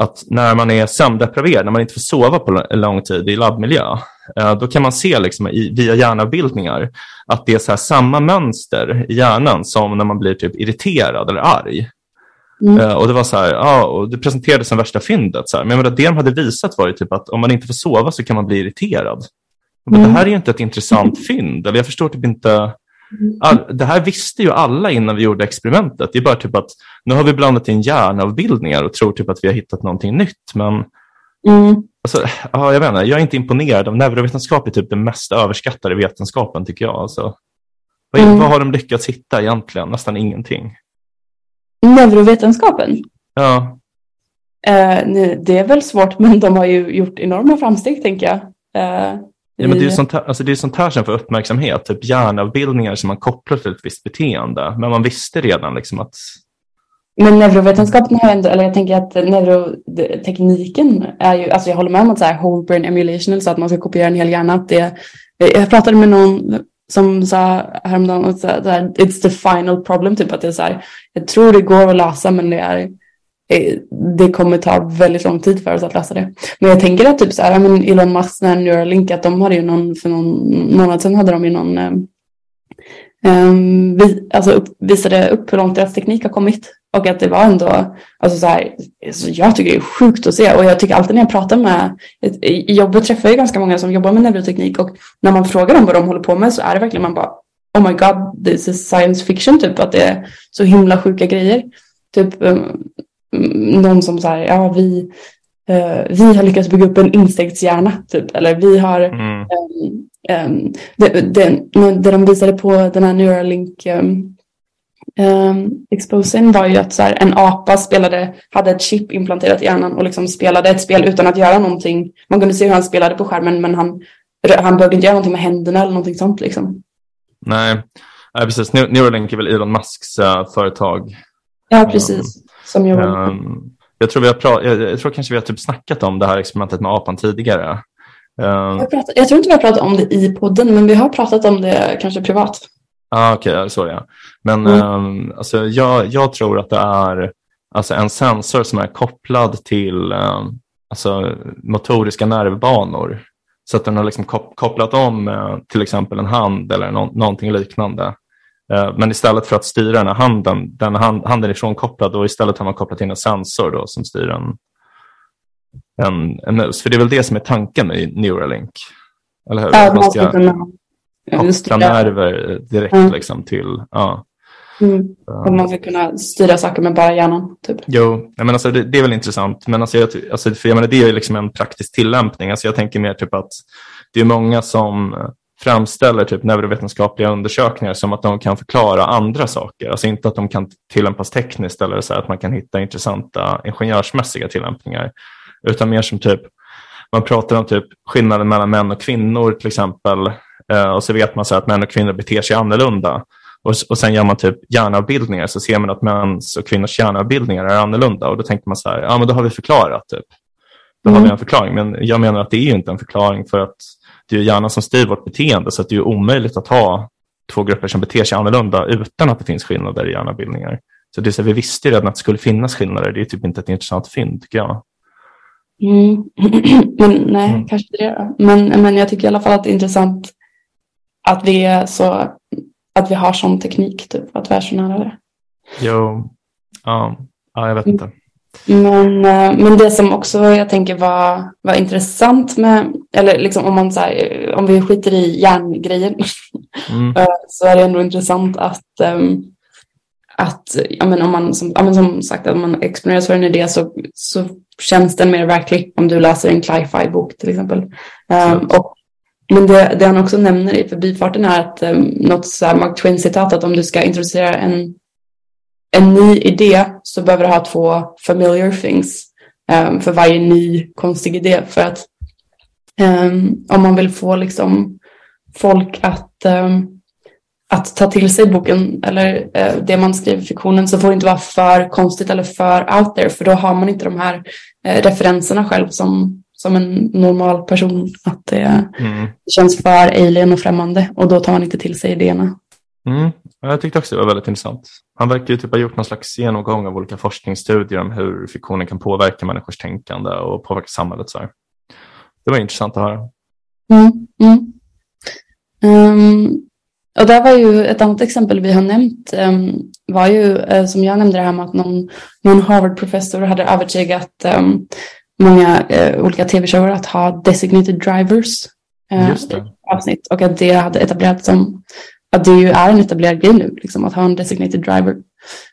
C: att när man är sömndepraverad, när man inte får sova på lång tid i labbmiljö, eh, då kan man se liksom i, via hjärnavbildningar att det är så samma mönster i hjärnan som när man blir typ irriterad eller arg.
A: Mm.
C: Eh, och det var så här, ja, och det presenterades som värsta fyndet. Så här. Men jag menar, det de hade visat var ju typ att om man inte får sova så kan man bli irriterad. Men
A: Mm.
C: Det här är ju inte ett intressant fynd. Eller jag förstår typ inte. All, det här visste ju alla innan vi gjorde experimentet. Det är bara typ att nu har vi blandat in hjärnavbildningar och tror typ att vi har hittat någonting nytt. Men
A: mm,
C: alltså, ja, jag vet inte, jag är inte imponerad. av Neurovetenskap är typ den mest överskattade vetenskapen tycker jag. Alltså, vad,
A: Mm.
C: vad har de lyckats hitta egentligen? Nästan ingenting.
A: Neurovetenskapen.
C: Ja,
A: Eh, det är väl svårt, men de har ju gjort enorma framsteg, tänker jag. Eh,
C: Ja, men det är ju sånt här, alltså det är sånt här som får uppmärksamhet, typ hjärnavbildningar som man kopplar till ett visst beteende. Men man visste redan liksom att,
A: Men neurovetenskapen har ändå, eller jag tänker att neurotekniken är ju, alltså jag håller med om att så här whole brain emulation, alltså att man ska kopiera en hel hjärna, att det, jag pratade med någon som sa häromdagen så här, it's the final problem, typ att det är så här, jag tror det går att lösa, men det är, eh, det kommer ta väldigt lång tid för oss att lösa det. Men jag tänker att typ så här, ja, men Elon Musk, när Neuralink, att de hade ju någon, för någon månad sedan hade de ju någon, um, vi, alltså upp, visade upp hur långt deras teknik har kommit. Och att det var ändå, alltså så här, så jag tycker det är sjukt att se. Och jag tycker alltid när jag pratar med, i jobbet träffar jag ganska många som jobbar med neuroteknik. Och när man frågar dem vad de håller på med så är det verkligen man bara, oh my god, this is science fiction typ. Att det är så himla sjuka grejer. Typ um, någon som så här, ja vi, eh, vi har lyckats bygga upp en insektshjärna typ. Eller vi har
C: mm,
A: Um, det, det, det de visade på den här Neuralink um, um, exposen var ju att så här, en apa spelade, hade ett chip implanterat i hjärnan och liksom spelade ett spel utan att göra någonting. Man kunde se hur han spelade på skärmen men han, han behövde inte göra någonting med händerna eller någonting sånt liksom.
C: Nej, Nej precis. Neuralink är väl Elon Musks uh, företag.
A: Ja, precis. Um, som jag,
C: um, jag, tror vi har pra- jag, jag, tror kanske vi har typ snackat om det här experimentet med apan tidigare. Um,
A: jag, pratat, jag tror inte vi har pratat om det i podden, men vi har pratat om det kanske privat.
C: Ah, Okej, okay, så ja. Men mm. um, alltså, jag, jag tror att det är alltså, en sensor som är kopplad till um, alltså, motoriska nervbanor. Så att den har liksom kopplat om uh, till exempel en hand eller no någonting liknande. Uh, men istället för att styra den här handen, den hand, handen är frånkopplad och istället har man kopplat in en sensor då, som styr en, en, en mus. För det är väl det som är tanken med Neuralink. Eller hur?
A: Ja, måste jag... kunna
C: koppla nerver direkt mm. liksom till... Ja.
A: Mm. Om man ska kunna styra saker med bara hjärnan. Typ.
C: Jo, men alltså, det, det, är väl intressant. Men alltså, jag, alltså, för jag menar, det är liksom en praktisk tillämpning. Alltså, jag tänker mer typ att det är många som framställer typ neurovetenskapliga undersökningar som att de kan förklara andra saker. Alltså inte att de kan tillämpas tekniskt eller så att man kan hitta intressanta ingenjörsmässiga tillämpningar. Utan mer som typ, man pratar om typ skillnaden mellan män och kvinnor till exempel. Eh, och så vet man så att män och kvinnor beter sig annorlunda. Och, och sen gör man typ hjärnavbildningar så ser man att mäns och kvinnors hjärnavbildningar är annorlunda och då tänker man så här, ja men då har vi förklarat. Typ. Då mm. har vi en förklaring, men jag menar att det är inte en förklaring för att det är hjärnan som styr vårt beteende så att det är omöjligt att ha två grupper som beter sig annorlunda utan att det finns skillnader i hjärnavbildningar. Så det är så vi visste redan att det skulle finnas skillnader. Det är typ inte ett intressant fynd tycker jag.
A: Mm. men nej, mm. kanske det. Men, men jag tycker i alla fall att det är intressant att vi är så, att vi har sån teknik, typ, att vi är så nära det.
C: Jo, ja, ja jag vet inte.
A: Men, eh, men det som också jag tänker var, var intressant med, eller liksom om, man så här, om vi skiter i järngrejen, mm. Eh, så är det ändå intressant att, um, att ja, men om man som, ja, men som sagt, att man exponeras för en idé så, så känns den mer verklig om du läser en Cli-Fi-bok till exempel. Um, och men det, det, han också nämner i förbifarten är att um, något så här Mark Twain-citat att om du ska introducera en, en ny idé så behöver du ha två familiar things um, för varje ny konstig idé. För att um, om man vill få liksom folk att, att ta till sig boken eller uh, det man skriver i fiktionen så får det inte vara för konstigt eller för out there för då har man inte de här uh, referenserna själv som som en normal person. Att det, mm. känns för alien och främmande och då tar man inte till sig idéerna.
C: Mm. Jag tyckte också det var väldigt intressant. Han verkar ju typ ha gjort någon slags genomgång av olika forskningsstudier om hur fiktionen kan påverka människors tänkande och påverka samhället. Så här. Det var intressant att höra.
A: Mm. Mm. Um, och det var ju ett annat exempel vi har nämnt um, var ju uh, som jag nämnde det här med att någon, någon Harvard-professor hade övertygat um, många eh, olika tv-shower att ha designated drivers eh, avsnitt och att det hade etablerats som att det ju är en etablerad grej nu, liksom, att ha en designated driver.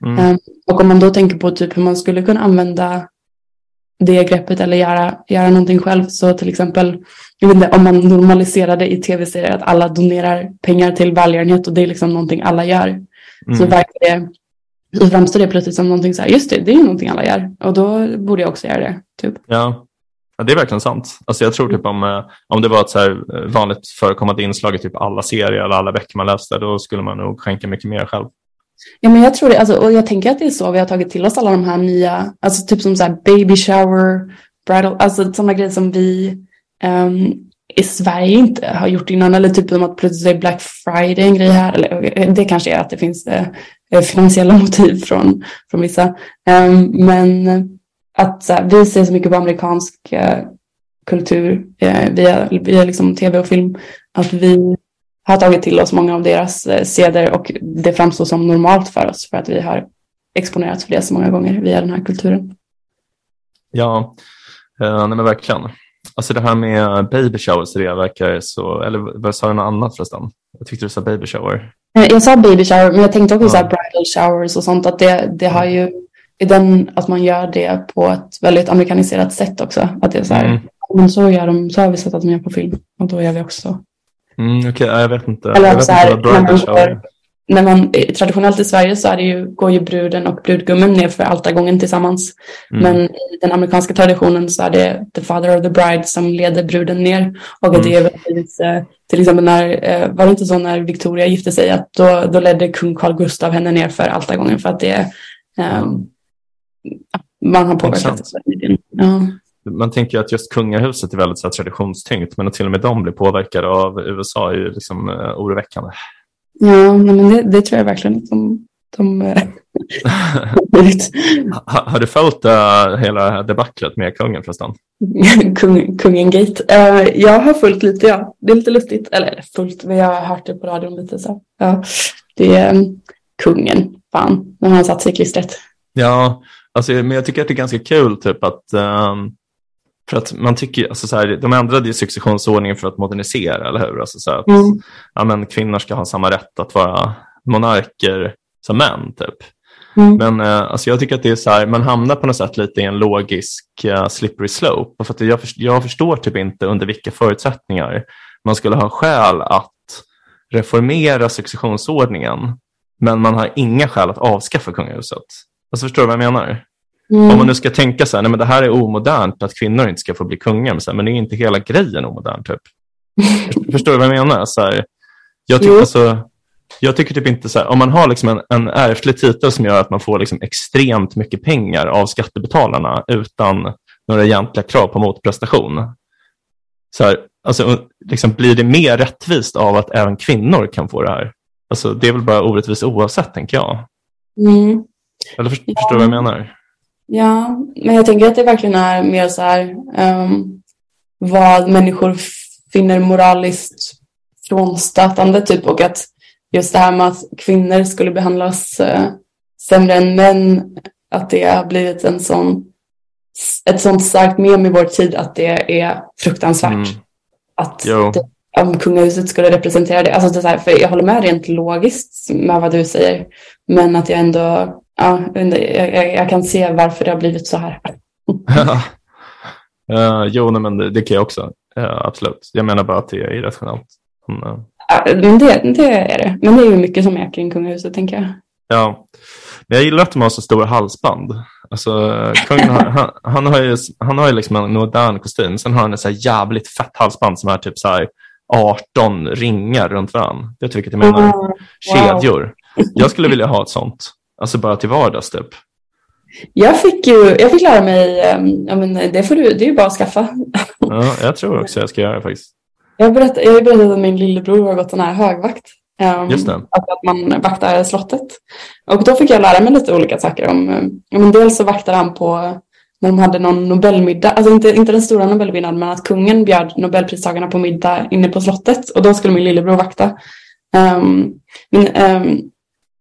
A: Mm. Um, och om man då tänker på typ hur man skulle kunna använda det greppet eller göra, göra någonting själv, så till exempel jag vet inte, om man normaliserade i tv-serier att alla donerar pengar till välgörenhet och det är liksom någonting alla gör, mm. så verkar det så framstår det plötsligt som någonting så här, just det, det är någonting alla gör. Och då borde jag också göra det. Typ.
C: Ja. ja, det är verkligen sant. Alltså jag tror typ om, eh, om det var ett så här eh, vanligt förekommande inslag i typ alla serier eller alla böcker man läste, då skulle man nog skänka mycket mer själv.
A: Ja, men jag tror det, alltså, och jag tänker att det är så vi har tagit till oss alla de här nya, alltså typ som så här baby shower, bridal, alltså sådana grejer som vi um, i Sverige inte har gjort innan. Eller typ som att plötsligt är Black Friday en grej här. Eller eh, det kanske är att det finns finansiella motiv från, från vissa. Ehm, men att vi ser så mycket på amerikansk eh, kultur eh, via, via liksom tv och film att vi har tagit till oss många av deras seder och det framstår som normalt för oss för att vi har exponerats för det så många gånger via den här kulturen.
C: Ja, nej men verkligen. Alltså det här med baby showers, det verkar så, eller vad sa du något annat förresten? Jag tyckte du sa baby shower.
A: Eh, jag sa baby shower, men jag tänkte också ja. Bridal showers och sånt, att det, det har ju, i den, att man gör det på ett väldigt amerikaniserat sätt också. Att det är så här, mm. men så gör de, så har vi sett att de gör på film och då gör vi också så.
C: Mm, Okej, okay, jag vet inte.
A: Eller
C: jag vet
A: så här, inte vad bridal
C: shower
A: när man, traditionellt i Sverige så är det ju, går ju bruden och brudgummen ner för altargången tillsammans.
C: Mm.
A: Men i den amerikanska traditionen så är det the father of the bride som leder bruden ner. Och
C: Mm.
A: det är väldigt, eh, till exempel när, eh, var det inte så när Victoria gifte sig, att då, då ledde kung Carl Gustav henne ner för altargången för att det ja, man har påverkat
C: Intressant.
A: det. så mycket. Ja.
C: Man tänker att just kungahuset är väldigt så här, traditionstyngt, men att till och med de blir påverkade av USA är ju liksom oroväckande.
A: Ja, men det, det tror jag verkligen att de, de eh,
C: ha, har du följt uh, hela debaclet med kungen förresten?
A: Kung, kungen Gate. Eh, jag har följt lite, ja. Det är lite lustigt. Eller följt, men jag har hört det på radion lite så. Ja, det är um, kungen. Fan, har han satt sig i klistret.
C: Ja, alltså, men jag tycker att det är ganska kul typ att ehm, för att man tycker, alltså så här, de ändrade ju successionsordningen för att modernisera, eller hur? Alltså så att
A: Mm.
C: ja, men kvinnor ska ha samma rätt att vara monarker som män, typ.
A: Mm.
C: Men eh, alltså jag tycker att det är så här, man hamnar på något sätt lite i en logisk eh, slippery slope. För att jag, först- jag förstår typ inte under vilka förutsättningar man skulle ha skäl att reformera successionsordningen, men man har inga skäl att avskaffa kungahuset. Alltså förstår du vad jag menar?
A: Mm.
C: Om man nu ska tänka så här, nej men det här är omodernt att kvinnor inte ska få bli kungar, men, så här, men det är inte hela grejen omodern typ. Förstår du vad jag menar? Så här, jag, tycker, alltså, jag tycker typ inte så här, om man har liksom en, en ärftlig titel som gör att man får liksom extremt mycket pengar av skattebetalarna utan några egentliga krav på motprestation. Så här, alltså, liksom, blir det mer rättvist av att även kvinnor kan få det här? Alltså, det är väl bara orättvist oavsett, tänker jag.
A: Mm.
C: Eller för, förstår du vad jag menar?
A: Ja, men jag tänker att det verkligen är mer så här ehm, vad människor finner moraliskt frånstötande typ och att just det här med att kvinnor skulle behandlas eh, sämre än män, att det har blivit en sån, ett sånt starkt mem i vår tid att det är fruktansvärt.
C: Mm.
A: Att det, om kungahuset skulle representera det. Alltså det här, för jag håller med rent logiskt med vad du säger. Men att jag ändå, ja, jag, jag, kan se varför det har blivit så här.
C: uh, jo, nej, men det, det kan jag också. Ja, absolut. Jag menar bara att det är irrationellt. Men, eh,
A: Ja, men det, det är det. Men det är ju mycket som är kring kungahuset tänker jag.
C: ja. Men jag gillar att de har så stora halsband. Alltså, kungen har, han, han har ju, han har ju liksom en modern kostym. Sen har han ett så jävligt fett halsband som är typ så här 18 ringar runt varandra. Vet du vilket jag menar?
A: wow.
C: Kedjor. Jag skulle vilja ha ett sånt. Alltså bara till vardags typ.
A: Jag fick ju, jag fick lära mig, ehm, ja men det får du, det är ju bara att skaffa.
C: Ja, jag tror också jag ska göra det faktiskt.
A: Jag har berättat, jag berättat att min lillebror har gått sån här högvakt. Ehm,
C: Just det.
A: Alltså att man vaktar slottet. Och då fick jag lära mig lite olika saker om, ehm, ja, men dels så vaktade han på när de hade någon Nobelmiddag, alltså inte, inte den stora Nobelmiddagen men att kungen bjöd Nobelpristagarna på middag inne på slottet och då skulle min lillebror vakta. Ehm, men, um,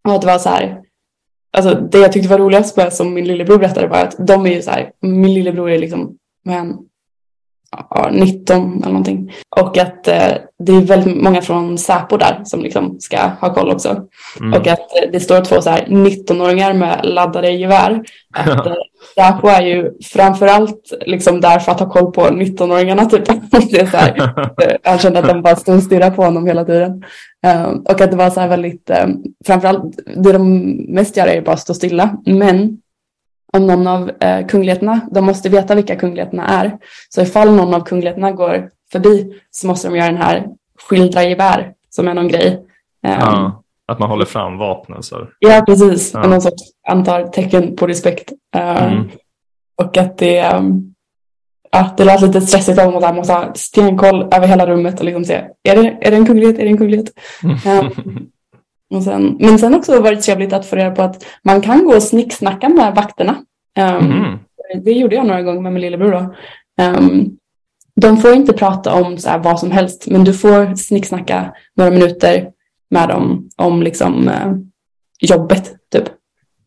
A: och det var så här, alltså det jag tyckte var roligast med som min lillebror berättade var att de är ju så här, min lillebror är liksom, han? Ja, 19 eller någonting. Och att eh, det är väldigt många från Säpo där som liksom ska ha koll också.
C: Mm.
A: Och att det står två så här 19-åringar med laddade gevär. Att eh, Säpo är ju framförallt liksom där för att ha koll på 19-åringarna typ. det är så här, eh, han kände att de bara stod och stirrade på honom hela tiden. Eh, och att det var så här väldigt, eh, framförallt det de mest gör är bara att stå stilla. Men om någon av eh, kungligheterna, de måste veta vilka kungligheterna är. Så ifall någon av kungligheterna går förbi så måste de göra den här skildra gevär som är någon grej. Eh,
C: Ja, att man håller fram vapnen. Så.
A: Ja, precis.
C: Ja.
A: Någon sorts antar tecken på respekt.
C: Mm.
A: Och att det, ja, det lät lite stressigt om att man måste ha stenkoll över hela rummet och liksom se, är det, är det en kunglighet, är det en kunglighet? Ja. Och sen, men sen också var det trevligt att få reda på att man kan gå och snicksnacka med vakterna. Um,
C: Mhm.
A: Det gjorde jag några gånger med min lillebror. Då. Um, de får inte prata om så här vad som helst, men du får snicksnacka några minuter med dem om liksom, eh, jobbet. Typ.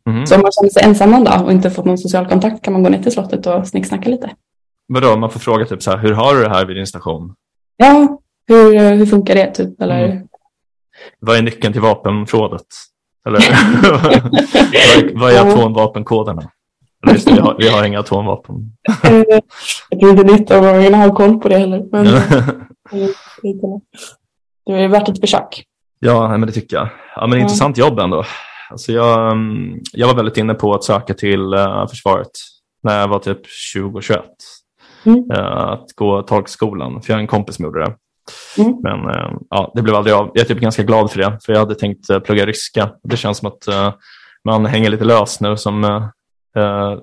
C: Mhm.
A: Så om man känner sig ensam någon dag och inte fått någon social kontakt kan man gå ner till slottet och snicksnacka lite.
C: Vadå, man får fråga typ så här, hur har du det här vid din station?
A: Ja, hur, eh, hur funkar det? Typ? Eller,
C: Mm. Vad är nyckeln till vapenförrådet? Eller vad, är, vad är atomvapenkoderna? Eller just det, vi har, vi har inga atomvapen.
A: Eh, jag tror inte 19-åringarna har koll på det heller. Men det är värt ett försök.
C: Ja, men det tycker jag. Ja, men intressant jobb ändå. Alltså jag, mm, jag var väldigt inne på att söka till uh, försvaret när jag var typ 20-21. Mm. Uh, att gå tolkskolan, för jag har en kompis som gjorde det. Mm. Men uh, ja, det blev aldrig av. Jag är typ ganska glad för det, för jag hade tänkt plugga ryska. Det känns som att man hänger lite lös nu som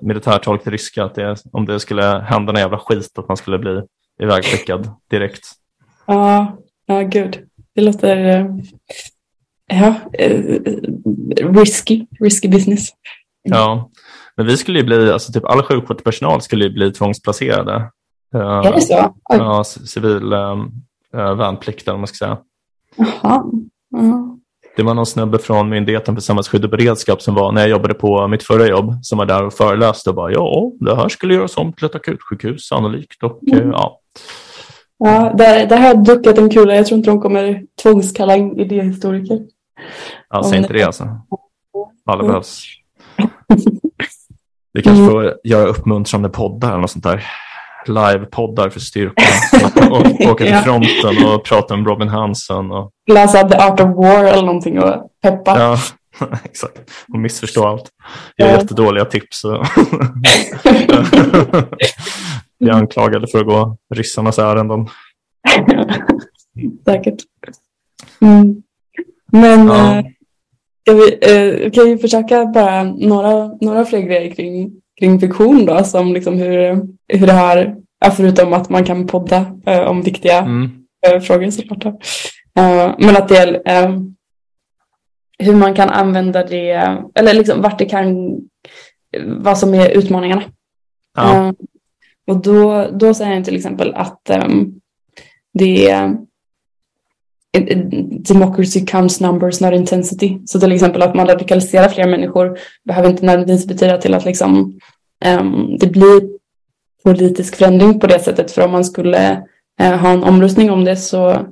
C: militärtolk till ryska. Att det, om det skulle hända någon jävla skit, att man skulle bli ivägskickad direkt.
A: Ja, ja gud. Det låter ja, risky, risky business.
C: Ja, men vi skulle ju bli, alltså typ all sjukvårdspersonal skulle ju bli tvångsplacerade.
A: Är det så?
C: Oj. Ja, civil äh, värnplikt eller man ska säga.
A: Jaha. Ja.
C: Det var någon snubbe från Myndigheten för samhällsskydd och beredskap som var när jag jobbade på mitt förra jobb som var där och föreläste och bara ja, det här skulle göras om till ett akutsjukhus sannolikt och mm. ja.
A: Ja, där, där har jag duckat en kula. Jag tror inte de kommer tvångskalla in idéhistoriker.
C: Ja, säg inte det alltså. Alla behövs. Vi kanske mm. får göra uppmuntrande poddar eller något sånt där. Live-poddar för styrkan. och åka till fronten och prata om Robin Hansen. Och...
A: Läsa The Art of War eller någonting och peppa.
C: Ja, exakt. Och missförstå allt. Ge ja. jättedåliga tips. Bli anklagade för att gå ryssarnas ärenden.
A: Säkert. Mm. Men ja. Eh, Ska vi, eh, kan vi försöka bara några, några fler grejer kring, kring fiktion då, som liksom hur, hur det här, förutom att man kan podda eh, om viktiga mm. eh, frågor såklart. Eh, men att det är eh, hur man kan använda det, eller liksom vart det kan, vad som är utmaningarna. Ja. Eh, och då, då säger jag till exempel att um, det är democracy counts numbers, not intensity. Så till exempel att man radikaliserar fler människor behöver inte nödvändigtvis betyda till att liksom, um, det blir politisk förändring på det sättet. För om man skulle uh, ha en omröstning om det så,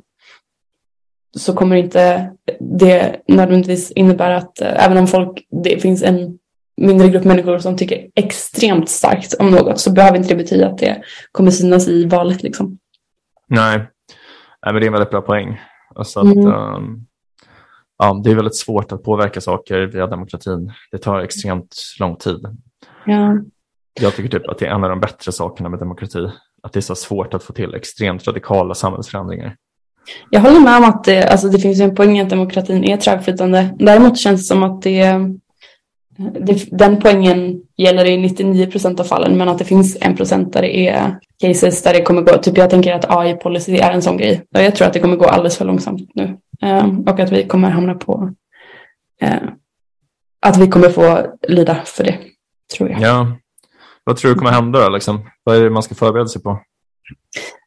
A: så kommer inte det nödvändigtvis innebära att uh, även om folk, det finns en mindre grupp människor som tycker extremt starkt om något så behöver inte det betyda att det kommer synas i valet. Liksom.
C: Nej. Nej, men det är en väldigt bra poäng. Alltså att, mm. um, ja, det är väldigt svårt att påverka saker via demokratin. Det tar extremt lång tid.
A: Ja.
C: Jag tycker typ att det är en av de bättre sakerna med demokrati. Att det är så svårt att få till extremt radikala samhällsförändringar.
A: Jag håller med om att det, alltså det finns en poäng att demokratin är trögflytande. Däremot känns det som att det, det, den poängen gäller i 99 procent av fallen men att det finns en procent där det är cases där det kommer gå, typ jag tänker att AI-policy är en sån grej. Och jag tror att det kommer gå alldeles för långsamt nu. Um, och att vi kommer hamna på uh, att vi kommer få lida för det, tror jag.
C: Ja. Vad tror du kommer hända då? Liksom? Vad är det man ska förbereda sig på?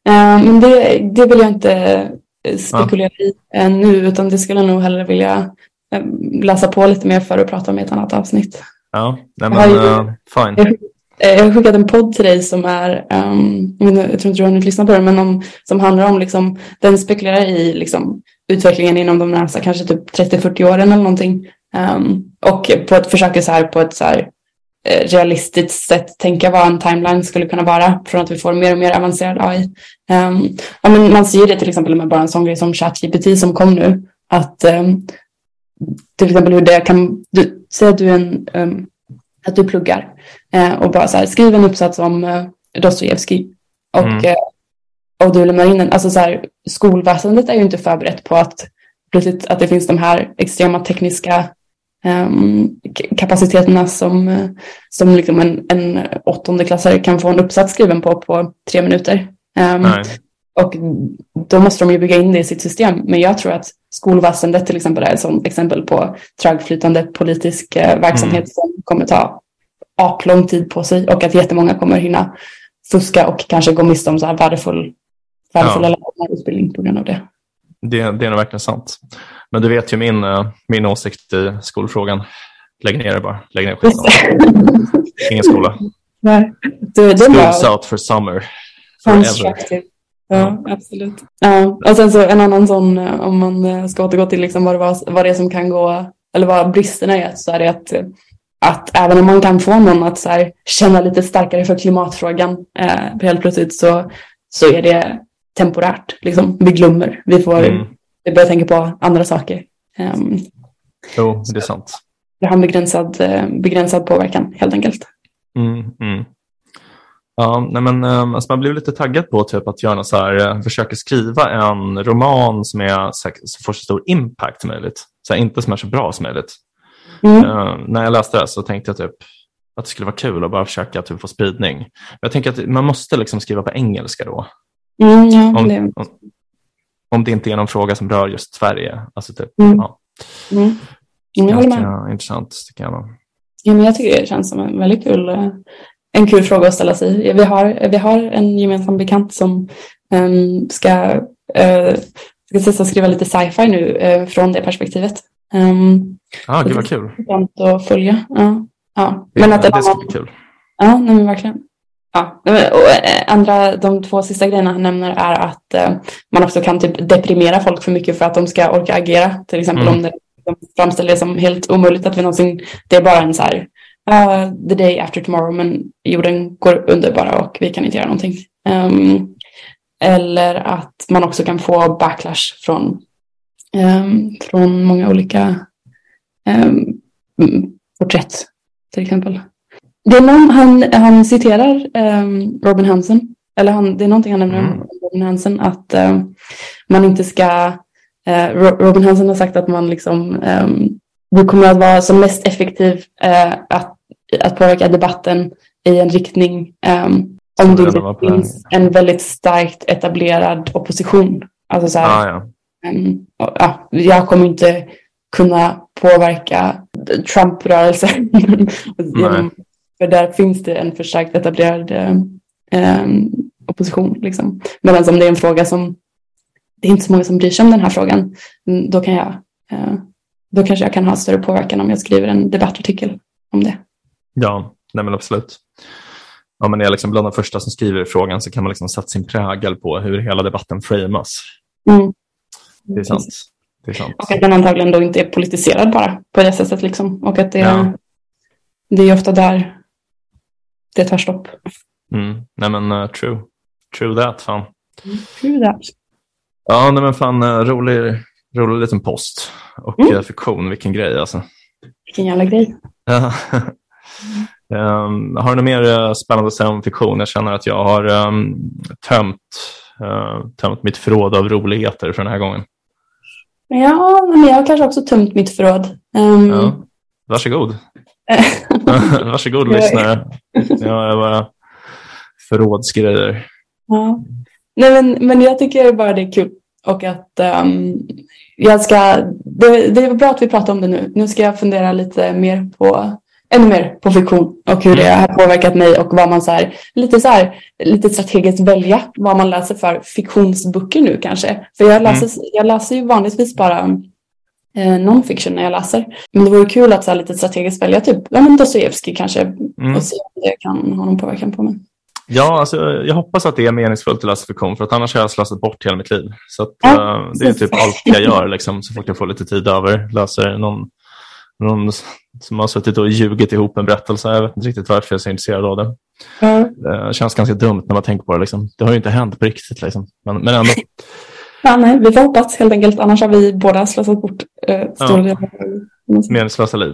A: Men det, det vill jag inte spekulera ja. i uh, nu, utan det skulle jag nog hellre vilja läsa på lite mer för att prata om i ett annat avsnitt.
C: Ja, nej men, uh, fine.
A: Eh, jag har skickat en podd till dig som är, um, jag, tror inte du har hunnit lyssna på den, men om, som handlar om, liksom, den spekulerar i liksom, utvecklingen inom de närmsta kanske typ 30-40 åren eller någonting. Um, och på ett, försöker så här på ett så här, eh, realistiskt sätt tänka vad en timeline skulle kunna vara från att vi får mer och mer avancerad AI. Um, ehm, ja, men man ser det till exempel med bara en sån grej som ChatGPT som kom nu. Att um, till exempel hur det kan, du, säg att du är en um, att du pluggar eh, och bara så här, skriv en uppsats om eh, Dostojevskij och, mm. eh, och du lämnar in den. Alltså så här, skolväsendet är ju inte förberett på att plötsligt att det finns de här extrema tekniska um, kapaciteterna som, som liksom en, en åttondeklassare kan få en uppsats skriven på på tre minuter. Um, och då måste de ju bygga in det i sitt system. Men jag tror att skolväsendet till exempel är ett sådant exempel på trögflytande politisk eh, verksamhet mm. som kommer ta aplång tid på sig och att jättemånga kommer hinna fuska och kanske gå miste om så här värdefull, värdefulla ja. utbildning på grund av det.
C: det. Det är nog verkligen sant. Men du vet ju min, eh, min åsikt i skolfrågan. Lägg ner det bara. Lägg ner skiten. Ingen skola.
A: Nej.
C: Du, Schools out for summer. Forever.
A: Ja, absolut. Ja, och sen så en annan sån, eh, om man eh, ska återgå till liksom vad, det var, vad det är som kan gå, eller vad bristerna är, så är det att, att även om man kan få någon att så här, känna lite starkare för klimatfrågan, eh, helt plötsligt så, så är det temporärt. Liksom. Vi glömmer, vi får mm. vi börjar tänka på andra saker. Um,
C: jo, det är sant.
A: Det har en begränsad, eh, begränsad påverkan helt enkelt.
C: Mm, mm. Ja, nej men, um, alltså man blir lite taggad på typ, att göra så här, uh, försöka skriva en roman som, är, så, så får så stor impact som möjligt. Så här, inte som är så bra som möjligt. Mm. Uh, när jag läste det så tänkte jag typ att det skulle vara kul att bara försöka typ, få spridning. Jag tänker att man måste liksom skriva på engelska då.
A: Mm, ja,
C: om,
A: det...
C: om, om, det inte är någon fråga som rör just Sverige. Alltså typ,
A: mm.
C: ja.
A: Mm. Jag
C: intressant tycker jag.
A: Ja, men jag tycker det känns som en väldigt kul, eh, en kul fråga att ställa sig. Vi har, vi har en gemensam bekant som um, ska, uh, ska att skriva lite sci-fi nu uh, från det perspektivet. Um,
C: ah, gud vad kul.
A: Det är att följa. Ja. Ja.
C: Men att det, det ska bli kul.
A: Ja, nej, men verkligen. Ja. Och andra, de två sista grejerna han nämner är att uh, man också kan typ deprimera folk för mycket för att de ska orka agera. Till exempel mm. om det de framställer det som helt omöjligt att vi någonsin, det är bara en så här, uh, the day after tomorrow, men jorden går under bara och vi kan inte göra någonting. Um, eller att man också kan få backlash från, um, från många olika um, porträtt, till exempel. Det är någon, han, han citerar Robin Hansen, eller han, det är någonting han nämner mm. om Robin Hansen, att man inte ska Eh, Robin Hansen har sagt att man liksom, um, du kommer att vara som mest effektiv uh, att, att påverka debatten i en riktning um, om det inte finns en väldigt starkt etablerad opposition. Alltså så här,
C: ah, ja.
A: Um, ja, jag kommer inte kunna påverka Trump-rörelsen. för där finns det en förstärkt etablerad um, opposition. Liksom. Medan om det är en fråga som det är inte så många som bryr sig om den här frågan, mm, då kan jag eh, då kanske jag kan ha större påverkan om jag skriver en debattartikel om det.
C: Ja, nej men absolut. Om man är liksom bland de första som skriver i frågan så kan man liksom sätta sin prägel på hur hela debatten framas.
A: Mm.
C: Det är sant. Det är sant.
A: Och att den antagligen då inte är politiserad bara på det sättet. Liksom. Och att det, ja. det är ofta där det tar stopp.
C: Mm. Nej men uh, true. True that fan.
A: Mm, true that.
C: Ja, nej men fan eh, rolig, rolig liten post och mm. Eh, fiktion, vilken grej alltså.
A: Vilken jävla grej.
C: um, har du något mer eh, spännande fiktion? Jag känner att jag har um, tömt, uh, tömt mitt förråd av roligheter för den här gången.
A: Ja, men jag har kanske också tömt mitt förråd. Um...
C: Ja. Varsågod. Varsågod lyssnare. Jag är bara förrådsgrejer.
A: Ja. Nej, men, men jag tycker bara det är kul och att um, jag ska, det, det är bra att vi pratar om det nu. Nu ska jag fundera lite mer på, ännu mer på fiktion och hur det har påverkat mig och vad man så här, lite så här, lite strategiskt välja vad man läser för fiktionsböcker nu kanske. För jag läser, mm. jag läser ju vanligtvis bara eh, non-fiction när jag läser. Men det vore kul att så här, lite strategiskt välja typ ja, Dostojevskij kanske mm. och se om det kan ha någon påverkan på mig.
C: Ja, alltså, jag hoppas att det är meningsfullt att läsa fiktion för att annars har jag slösat bort hela mitt liv. Så att, ja, uh, det är typ allt jag gör liksom, så fort jag får lite tid över. Läser någon, någon som har suttit och ljugit ihop en berättelse. Jag vet inte riktigt varför jag är så intresserad av det. Mm. Det känns ganska dumt när man tänker på det. Liksom. Det har ju inte hänt på riktigt. Liksom. Men, men ändå.
A: Ja, nej, vi får hoppas helt enkelt. Annars har vi båda slösat bort eh, stora ja.
C: Meningslösa liv.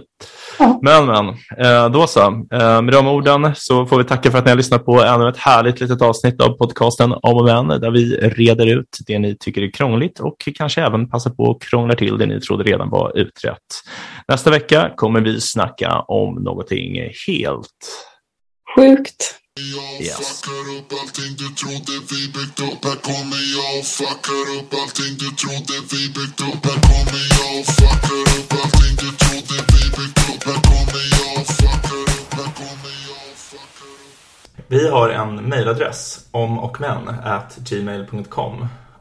C: Ja. Men, men, eh, då så. Eh, med de orden så får vi tacka för att ni har lyssnat på ännu ett härligt litet avsnitt av podcasten Om och Men där vi reder ut det ni tycker är krångligt och kanske även passar på att krångla till det ni trodde redan var utrett. Nästa vecka kommer vi snacka om någonting helt
A: sjukt.
B: Jag yes. fuckar upp allting du trodde vi byggt upp. Här kommer jag och fuckar upp allting du trodde vi byggt upp. Här kommer jag och fuckar upp allting du trodde vi byggt upp. Här kommer jag och fuckar upp, här kommer jag och fuckar upp.
C: Vi har en mejladress om och men at gmail.com